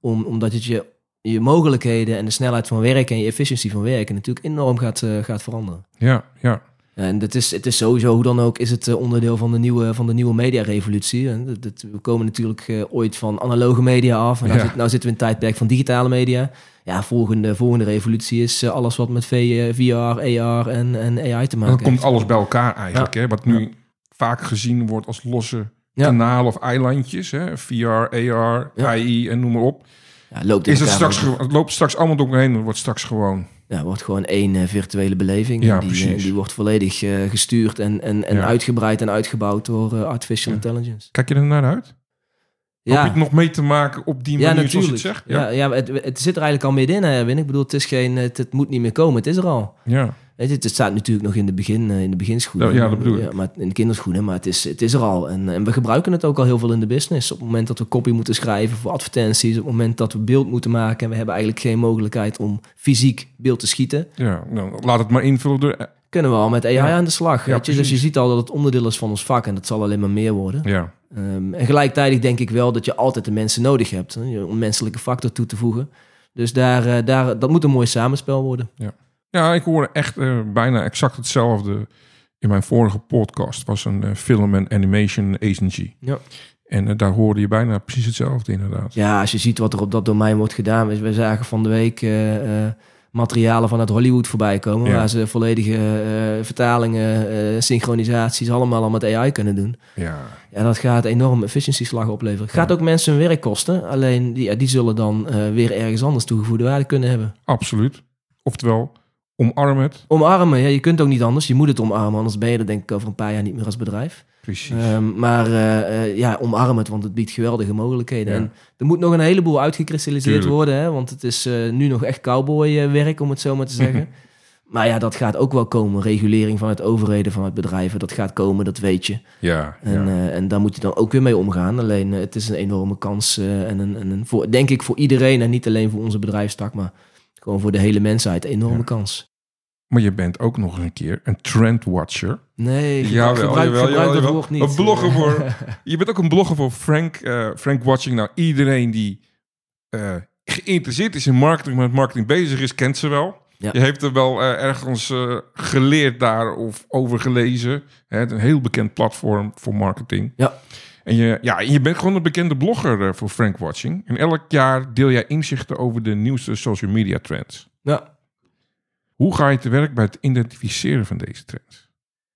Om, omdat het je, je mogelijkheden en de snelheid van werken en je efficiëntie van werken natuurlijk enorm gaat, gaat veranderen. Ja, ja. En het is, het is sowieso, hoe dan ook, is het onderdeel van de nieuwe, van de nieuwe mediarevolutie. En dat, dat- we komen natuurlijk ooit van analoge media af. En nou, Ja. zit- nou zitten we in een tijdperk van digitale media. Ja, volgende, volgende revolutie is eh, alles wat met V, eh, VR, AR en, en AI te En maken dan komt heeft. alles bij elkaar eigenlijk. Hè? Wat nu vaak gezien wordt als losse Ja. kanalen of eilandjes. Hè? VR, AR. AI en noem maar op. Ja, loopt Is het, straks, ge- loopt straks allemaal door heen. Het wordt straks gewoon... Ja, wordt gewoon één eh, virtuele beleving. Ja, die, precies. die wordt volledig gestuurd en, en, en Ja. uitgebreid en uitgebouwd door artificial Ja. intelligence. Kijk je er naar uit? Hoop je het nog mee te maken op die Ja, manier zoals je het zegt? Ja, ja, het, het zit er eigenlijk al middenin, hè, Erwin. Ik bedoel, het, is geen, het, het moet niet meer komen. Het is er al. ja. Weet je, het staat natuurlijk nog in de, begin, eh, in de beginschoenen. Ja, ja, dat bedoel ik. maar in de kinderschoenen, maar het is, het is er al. En, en we gebruiken het ook al heel veel in de business. Op het moment dat we copy moeten schrijven voor advertenties, op het moment dat we beeld moeten maken en we hebben eigenlijk geen mogelijkheid om fysiek beeld te schieten, ja, nou, laat het maar invullen door... kunnen we al met AI Ja. aan de slag. Ja, weet je? Dus je ziet al dat het onderdeel is van ons vak en dat zal alleen maar meer worden. Ja, Ehm, en gelijktijdig denk ik wel dat je altijd de mensen nodig hebt hè, om menselijke factor toe te voegen. Dus daar, eh, daar, dat moet een mooi samenspel worden. ja ik hoorde echt eh, bijna exact hetzelfde in mijn vorige podcast. was een eh, film- en animation agency. Ja. En daar hoorde je bijna precies hetzelfde inderdaad. Ja, als je ziet wat er op dat domein wordt gedaan. We, we zagen van de week materialen vanuit Hollywood voorbij komen. Ja. Waar ze volledige eh, vertalingen, eh, synchronisaties allemaal al met AI kunnen doen. Ja, Ja, dat gaat enorm efficiëntieslag opleveren. Gaat ook mensen hun werk kosten. Alleen die, ja, die zullen dan eh, weer ergens anders toegevoegde waarde kunnen hebben. absoluut. Oftewel, omarm het. Omarmen, ja, je kunt ook niet anders. Je moet het omarmen, anders ben je er denk ik over een paar jaar niet meer als bedrijf. Precies. Ehm, maar eh, eh, ja, omarm het, want het biedt geweldige mogelijkheden. Ja. En er moet nog een heleboel uitgekristalliseerd Tuurlijk. worden, hè, want het is eh, nu nog echt cowboywerk, om het zo maar te zeggen. maar ja, dat gaat ook wel komen. Regulering vanuit overheden, vanuit bedrijven, dat gaat komen, dat weet je. ja, En, ja. en daar moet je dan ook weer mee omgaan. Alleen het is een enorme kans en, een, en een, voor, denk ik voor iedereen en niet alleen voor onze bedrijfstak, maar gewoon voor de hele mensheid, een enorme Ja. kans. Maar je bent ook nog eens een keer een trendwatcher. Nee, Jawel, gebruik, jawel, gebruik jawel, dat jawel. woord niet. Een blogger voor... Je bent ook een blogger voor Frank, eh, Frank Watching. Nou, iedereen die eh, geïnteresseerd is in marketing, met marketing bezig is, kent ze wel. Ja. Je heeft er wel eh, ergens geleerd daar of over gelezen. Hè, het is een heel bekend platform voor marketing. Ja. En je, ja, en je bent gewoon een bekende blogger voor Frank Watching. En elk jaar deel jij inzichten over de nieuwste social media trends. ja. Hoe ga je te werk bij het identificeren van deze trends?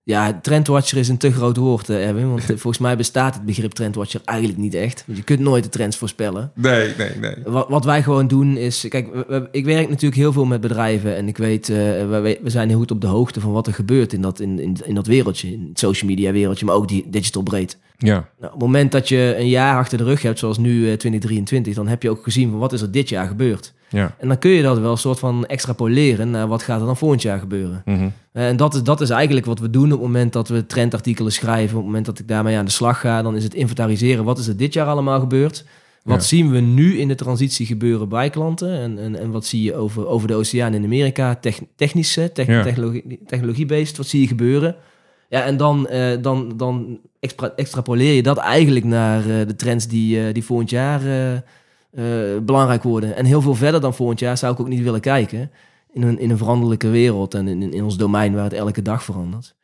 Ja, trendwatcher is een te groot woord, eh, Erwin. Want eh, volgens mij bestaat het begrip trendwatcher eigenlijk niet echt. Want je kunt nooit de trends voorspellen. Nee, nee, nee. Wat, wat wij gewoon doen is... Kijk, ik werk natuurlijk heel veel met bedrijven. En ik weet, eh, we, zijn heel goed op de hoogte van wat er gebeurt in dat, in, in, in dat wereldje. In het social media wereldje, maar ook die digital breed. Ja, Nou, op het moment dat je een jaar achter de rug hebt, zoals nu eh, 2023... dan heb je ook gezien van wat is er dit jaar gebeurd. Ja. En dan kun je dat wel een soort van extrapoleren naar wat gaat er dan volgend jaar gebeuren. Mhm. En dat is, dat is eigenlijk wat we doen op het moment dat we trendartikelen schrijven. Op het moment dat ik daarmee aan de slag ga, dan is het inventariseren. Wat is er dit jaar allemaal gebeurd? Wat Ja. zien we nu in de transitie gebeuren bij klanten? En, en, en wat zie je over, over de oceaan in Amerika? Tech, technische, tech, Ja. technologie, technologie-based, wat zie je gebeuren? Ja, en dan, eh, dan, dan extra, extrapoleer je dat eigenlijk naar eh, de trends die, eh, die volgend jaar eh, eh, belangrijk worden. En heel veel verder dan volgend jaar zou ik ook niet willen kijken. In een, in een veranderlijke wereld en in, in ons domein waar het elke dag verandert.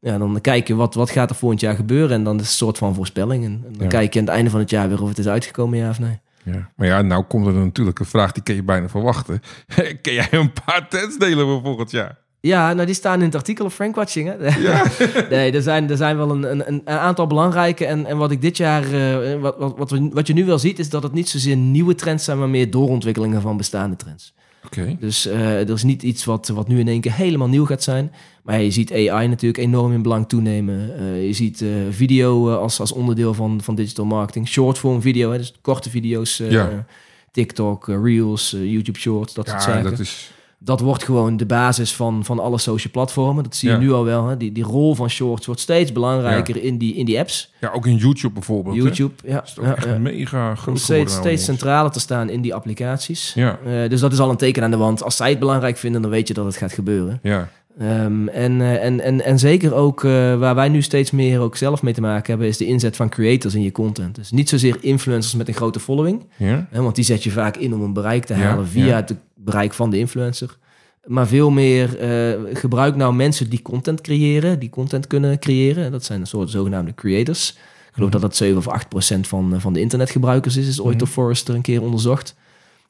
Ja, dan kijk je wat, wat gaat er volgend jaar gebeuren en dan is het een soort van voorspelling. En, dan Ja. kijk je aan het einde van het jaar weer of het is uitgekomen, ja of nee. Ja. Maar ja, nou komt er natuurlijk een vraag die kun je bijna verwachten. Ken jij een paar tents delen voor volgend jaar? Ja, nou die staan in het artikel op Frankwatching. Hè? nee, er zijn, er zijn wel een, een, een aantal belangrijke. En, en wat ik dit jaar, eh, wat, wat, wat, we- wat je nu wel ziet, is dat het niet zozeer nieuwe trends zijn, maar meer doorontwikkelingen van bestaande trends. Oké. Dus eh, er is niet iets wat, wat nu in één keer helemaal nieuw gaat zijn. Maar ja, je ziet AI natuurlijk enorm in belang toenemen. Eh, je ziet video als, als onderdeel van, van digital marketing. Shortform video, hè, dus korte video's. Ja. TikTok, Reels, YouTube Shorts, dat soort Ja, zaken. dat is... Dat wordt gewoon de basis van, van alle social platformen. Dat zie je Ja. nu al wel. Hè? Die, die rol van shorts wordt steeds belangrijker in, die, in die apps. Ja, ook in YouTube bijvoorbeeld. hè? YouTube, ja. is ja, echt mega groot steeds, nou steeds ineens. centraler te staan in die applicaties. Ja, Eh, dus dat is al een teken aan de wand. Als zij het belangrijk vinden, dan weet je dat het gaat gebeuren. ja. Ehm, en, eh, en, en, en zeker ook eh, waar wij nu steeds meer ook zelf mee te maken hebben, is de inzet van creators in je content. Dus niet zozeer influencers met een grote following, Ja? hè, want die zet je vaak in om een bereik te Ja, halen via ja. het bereik van de influencer. Maar veel meer eh, gebruik nou mensen die content creëren, die content kunnen creëren. Dat zijn een soort zogenaamde creators. Ik geloof dat dat 7 of 8 procent van, eh, van de internetgebruikers is, is ooit Mhm. door Forrester een keer onderzocht.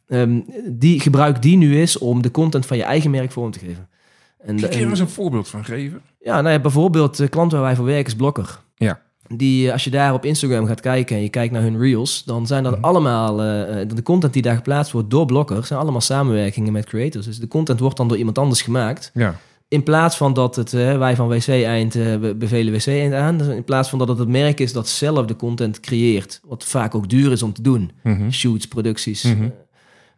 Ehm, die gebruik die nu is om de content van je eigen merk vorm te geven. En, Kun je er en- eens een voorbeeld van geven? ja, nou ja, bijvoorbeeld de klant waar wij voor werken is Blokker. Ja. Die, eh, als je daar op Instagram gaat kijken en je kijkt naar hun reels, dan zijn dat Mhm. allemaal, eh, eh, de content die daar geplaatst wordt door Blokker, zijn allemaal samenwerkingen met creators. Dus de content wordt dan door iemand anders gemaakt. Ja. In plaats van dat het, wij van WC Eind be- bevelen WC Eind aan, dus in plaats van dat het het merk is dat zelf de content creëert, wat vaak ook duur is om te doen, Mhm. shoots, producties, Mhm.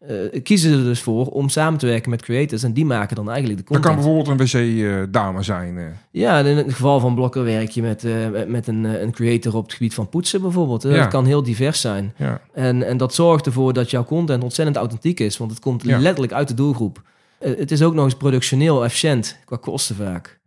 Eh, kiezen ze er dus voor om samen te werken met creators en die maken dan eigenlijk de Dat content. kan bijvoorbeeld een wc-dame zijn. eh. Ja, in het geval van Blokker werk je met, eh, met- een, eh, een creator op het gebied van poetsen bijvoorbeeld. Eh, Ja. Dat kan heel divers zijn. Ja. En, en dat zorgt ervoor dat jouw content ontzettend authentiek is, want het komt Ja. letterlijk uit de doelgroep. Eh, het is ook nog eens productioneel efficiënt qua kosten vaak.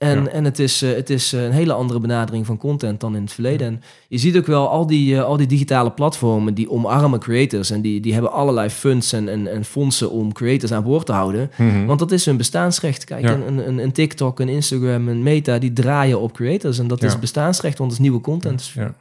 En, Ja. en het is, eh, het is eh, een hele andere benadering van content dan in het verleden. En je ziet ook wel al die, eh, al die digitale platformen die omarmen creators. En die, die hebben allerlei funds en, en, en fondsen om creators aan boord te houden. Mhm. Want dat is hun bestaansrecht. Kijk, Ja. een, een, een TikTok, een Instagram, een Meta, die draaien op creators. En dat is bestaansrecht, want het is nieuwe content. Ja.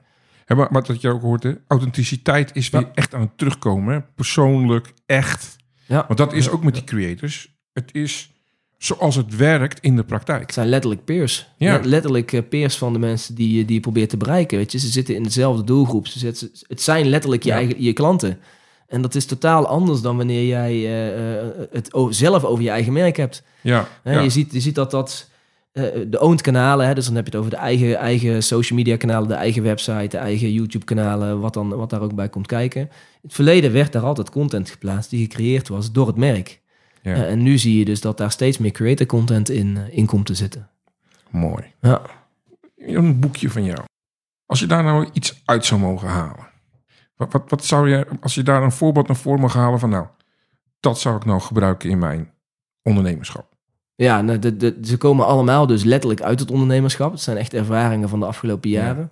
Ja, maar, maar dat je ook hoort, hè, authenticiteit is weer echt aan het terugkomen. Hè? Persoonlijk, echt. Ja. Want dat is ook met die creators. Het is zoals het werkt in de praktijk. Het zijn letterlijk peers. Ja. Let- Letterlijk eh, peers van de mensen die, je- die je probeert te bereiken. Weet je? Ze zitten in dezelfde doelgroep. Ze zitten, het zijn letterlijk je, Ja. eigen, je klanten. En dat is totaal anders dan wanneer jij eh, eh, het zelf over je eigen merk hebt. Ja, je, ziet, je ziet dat dat eh, de owned kanalen, hè, dus dan heb je het over de eigen, eigen social media kanalen, de eigen website, de eigen YouTube kanalen, wat, dan, wat daar ook bij komt kijken. In het verleden werd daar altijd content geplaatst die gecreëerd was door het merk. Ja. Eh, en nu zie je dus dat daar steeds meer creator content in, eh, in komt te zitten. Mooi. Ja. Een boekje van jou. Als je daar nou iets uit zou mogen halen. Wat, wat, wat zou je, als je daar een voorbeeld naar voren mag halen van nou, dat zou ik nou gebruiken in mijn ondernemerschap. Ja, nou, de, de, ze komen allemaal dus letterlijk uit het ondernemerschap. Het zijn echt ervaringen van de afgelopen Ja. jaren.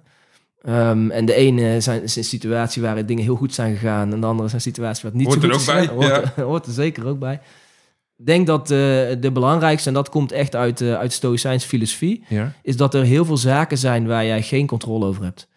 Ehm, en de ene zijn, is een situatie waar dingen heel goed zijn gegaan. En de andere zijn situaties waar het niet Hoort zo er goed ook is bij, gegaan. Hoort, er- hoort er zeker ook bij. Ik denk dat de belangrijkste, en dat komt echt uit, eh uit Stoïcijnse filosofie, Ja, is dat er heel veel zaken zijn waar jij geen controle over hebt.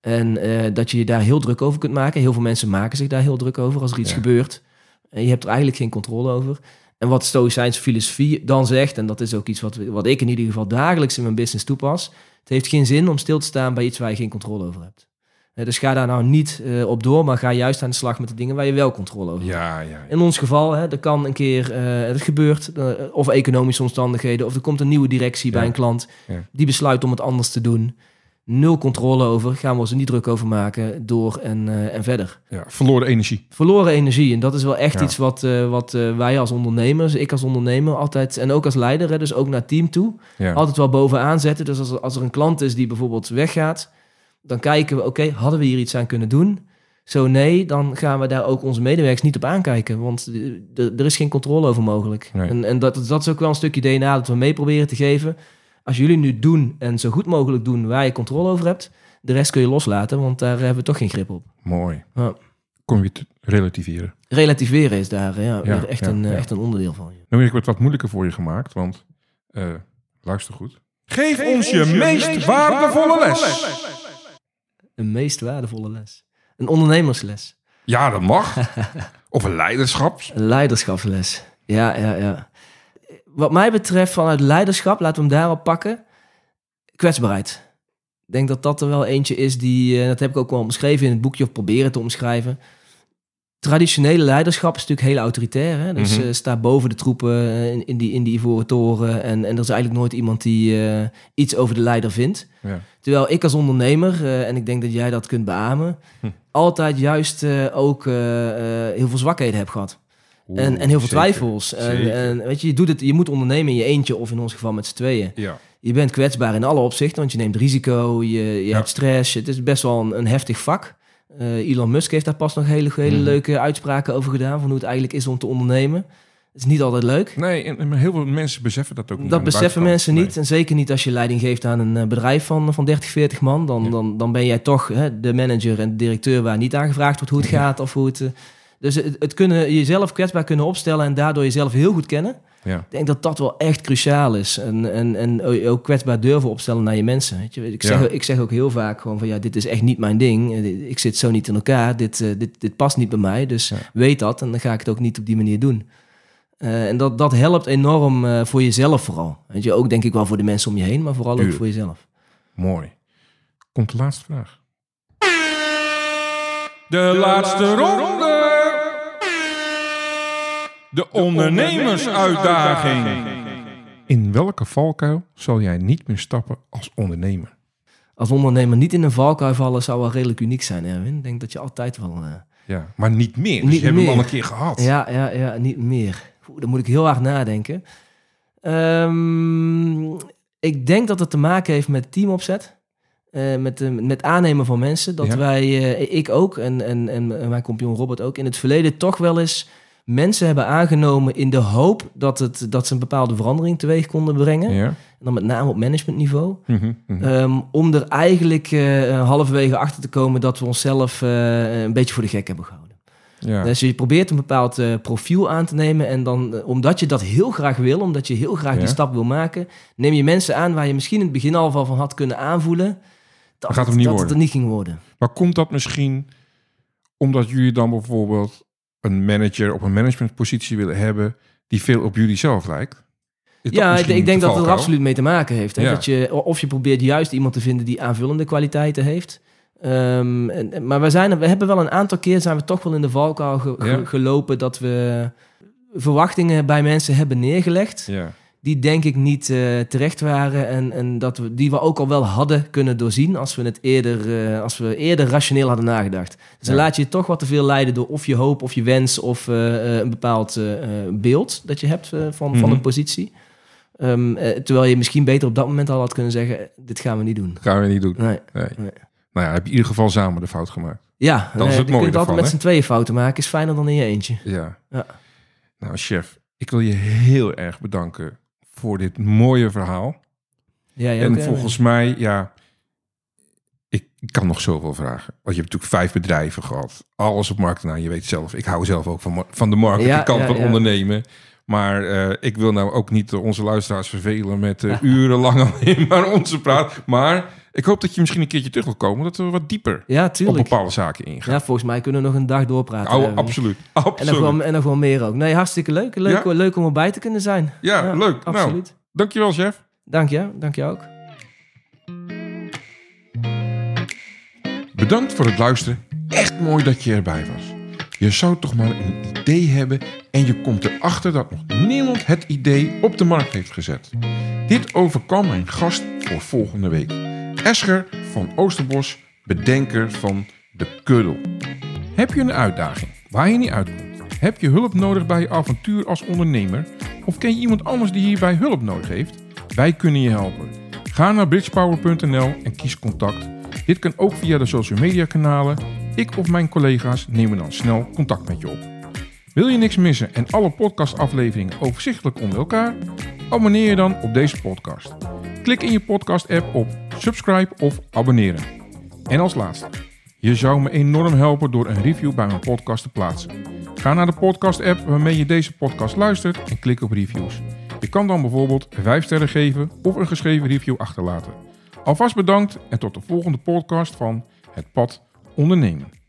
En eh, dat je je daar heel druk over kunt maken. Heel veel mensen maken zich daar heel druk over als er iets Ja. gebeurt. En je hebt er eigenlijk geen controle over. En wat Stoïcijnse filosofie dan zegt, en dat is ook iets wat, wat ik in ieder geval dagelijks in mijn business toepas. Het heeft geen zin om stil te staan bij iets waar je geen controle over hebt. Eh, dus ga daar nou niet eh, op door, maar ga juist aan de slag met de dingen waar je wel controle over hebt. ja, ja. In ons geval, hè, er kan een keer, eh, het gebeurt, of economische omstandigheden, of er komt een nieuwe directie bij een klant, die besluit om het anders te doen. Nul controle over, gaan we ons er niet druk over maken, door en, en verder. Ja, verloren energie. Verloren energie, en dat is wel echt Ja. iets wat, wat wij als ondernemers, ik als ondernemer altijd, en ook als leider, hè, dus ook naar het team toe, Ja. altijd wel bovenaan zetten. Dus als als er een klant is die bijvoorbeeld weggaat, dan kijken we, oké, hadden we hier iets aan kunnen doen? Zo nee, dan gaan we daar ook onze medewerkers niet op aankijken, want eh, er is geen controle over mogelijk. Nee. En, en dat, dat is ook wel een stukje DNA dat we mee proberen te geven. Als jullie nu doen en zo goed mogelijk doen waar je controle over hebt, de rest kun je loslaten, want daar hebben we toch geen grip op. Mooi. Ja. Kom je te relativeren. Relativeren is daar ja, echt, ja, een, eh, ja. echt een onderdeel van. Ja. Nu heb ik het wat moeilijker voor je gemaakt, want eh, luister goed. Geef, ons je, meest, waardevolle les. Een meest waardevolle les. Een ondernemersles. Ja, dat mag. of een leiderschaps. Een leiderschapsles. Ja, ja, ja. Wat mij betreft vanuit leiderschap, laten we hem daarop pakken. Kwetsbaarheid. Ik denk dat dat er wel eentje is die, eh, dat heb ik ook wel omschreven in het boekje of proberen te omschrijven. Traditionele leiderschap is natuurlijk heel autoritair. Hè? Dus Mhm. eh, sta boven de troepen eh, in, in, die, in die ivoren toren. En, en er is eigenlijk nooit iemand die eh, iets over de leider vindt. Ja. Terwijl ik als ondernemer, en ik denk dat jij dat kunt beamen, Hm. altijd juist ook heel veel zwakheden heb gehad. En, en heel veel zeker. twijfels. En, weet je, je, doet het, je moet ondernemen in je eentje of in ons geval met z'n tweeën. Ja. Je bent kwetsbaar in alle opzichten, want je neemt risico, je, je Ja. hebt stress. Het is best wel een, een heftig vak. Eh, Elon Musk heeft daar pas nog hele, hele Mhm. leuke uitspraken over gedaan, van hoe het eigenlijk is om te ondernemen. Het is niet altijd leuk. Nee, en, en heel veel mensen beseffen dat ook niet. Dat beseffen mensen niet. En zeker niet als je leiding geeft aan een eh, bedrijf van, van 30, 40 man. Dan, Ja. dan, dan ben jij toch hè, de manager en de directeur waar niet aan gevraagd wordt hoe het Ja. gaat. Of hoe het, eh, dus het, het kunnen, jezelf kwetsbaar kunnen opstellen en daardoor jezelf heel goed kennen. Ja. Ik denk dat dat wel echt cruciaal is. En, en, en ook kwetsbaar durven opstellen naar je mensen. Weet je? Ik, zeg, Ja. ik zeg ook heel vaak gewoon van ja, dit is echt niet mijn ding. Ik zit zo niet in elkaar. Dit, eh, dit, dit past niet bij mij. Dus Ja. weet dat en dan ga ik het ook niet op die manier doen. Eh, en dat, dat helpt enorm eh, voor jezelf vooral. Weet je, ook denk ik wel voor de mensen om je heen, maar vooral ook voor jezelf. Mooi. Komt de laatste vraag. De laatste ronde. De ondernemersuitdaging. In welke valkuil zal jij niet meer stappen als ondernemer? Als ondernemer niet in een valkuil vallen zou wel redelijk uniek zijn, Erwin. Ik denk dat je altijd wel... eh, Ja, maar niet meer. Dus Niet je hebt hem al een keer gehad. Ja, ja, ja, niet meer. Oeh, dan moet ik heel hard nadenken. Ehm, ik denk dat het te maken heeft met teamopzet. Eh, met, de, met aannemen van mensen. Dat Ja. wij, eh, ik ook en, en, en mijn compagnon Robert ook, in het verleden toch wel eens mensen hebben aangenomen in de hoop dat, het, dat ze een bepaalde verandering teweeg konden brengen. Ja. En dan met name op managementniveau. Mhm, mhm. Ehm, om er eigenlijk eh, halverwege achter te komen dat we onszelf eh, een beetje voor de gek hebben gehouden. ja. Dus je probeert een bepaald eh, profiel aan te nemen. En dan, omdat je dat heel graag wil, omdat je heel graag Ja. die stap wil maken, neem je mensen aan waar je misschien in het begin al van had kunnen aanvoelen. Dat, gaat niet dat worden. het er niet ging worden. Maar komt dat misschien omdat jullie dan bijvoorbeeld een manager op een managementpositie willen hebben die veel op jullie zelf lijkt? Ja, ik, denk de dat het er absoluut mee te maken heeft. Hè? Ja. Dat je, of je probeert juist iemand te vinden die aanvullende kwaliteiten heeft. Ehm, en- maar we, zijn, we hebben wel een aantal keer zijn we toch wel in de valkuil ge- ge- Ja. gelopen dat we verwachtingen bij mensen hebben neergelegd. Ja, die denk ik niet eh, terecht waren en, en dat we, die we ook al wel hadden kunnen doorzien als we het eerder, eh, als we eerder rationeel hadden nagedacht. Dus dan Ja. laat je je toch wat te veel leiden door of je hoop of je wens of eh, een bepaald beeld dat je hebt eh, van, Mhm. van een positie. Ehm, eh, terwijl je misschien beter op dat moment al had kunnen zeggen, dit gaan we niet doen. gaan we niet doen. Nee. Nee. Nee. Nou ja, heb je in ieder geval samen de fout gemaakt. Ja, Dat is het je mooie kunt altijd met z'n tweeën fouten maken, is fijner dan in je eentje. Ja. Ja. Nou, chef, ik wil je heel erg bedanken voor dit mooie verhaal. Ja, en ook, volgens mij, ja, ik kan nog zoveel vragen. Want je hebt natuurlijk vijf bedrijven gehad. Alles op markt. Nou, je weet zelf, ik hou zelf ook van, van de marketingkant Ja, ja, van ja. ondernemen. Maar eh, ik wil nou ook niet eh, onze luisteraars vervelen met eh, urenlang alleen maar onze praat. Maar ik hoop dat je misschien een keertje terug wil komen. Dat we wat dieper Ja, op bepaalde zaken ingaan. Ja, volgens mij kunnen we nog een dag doorpraten. Oh, Erwin. absoluut. En nog, absoluut. wel, en nog wel meer ook. Nee, hartstikke leuk. Leuk, Ja? leuk om erbij te kunnen zijn. Ja, leuk. Nou, Absoluut. dankjewel, chef. Dank je. Dank je ook. Bedankt voor het luisteren. Echt mooi dat je erbij was. Je zou toch maar een idee hebben en je komt erachter dat nog niemand het idee op de markt heeft gezet. Dit overkwam mijn gast voor volgende week. Escher van Oosterbos, bedenker van de kuddel. Heb je een uitdaging waar je niet uitkomt? Heb je hulp nodig bij je avontuur als ondernemer? Of ken je iemand anders die hierbij hulp nodig heeft? Wij kunnen je helpen. Ga naar bridgepower.nl en kies contact. Dit kan ook via de social media kanalen. Ik of mijn collega's nemen dan snel contact met je op. Wil je niks missen en alle podcastafleveringen overzichtelijk onder elkaar? Abonneer je dan op deze podcast. Klik in je podcast-app op subscribe of abonneren. En als laatste, je zou me enorm helpen door een review bij mijn podcast te plaatsen. Ga naar de podcast-app waarmee je deze podcast luistert en klik op reviews. Je kan dan bijvoorbeeld 5 sterren geven of een geschreven review achterlaten. Alvast bedankt en tot de volgende podcast van Het Pad Ondernemen.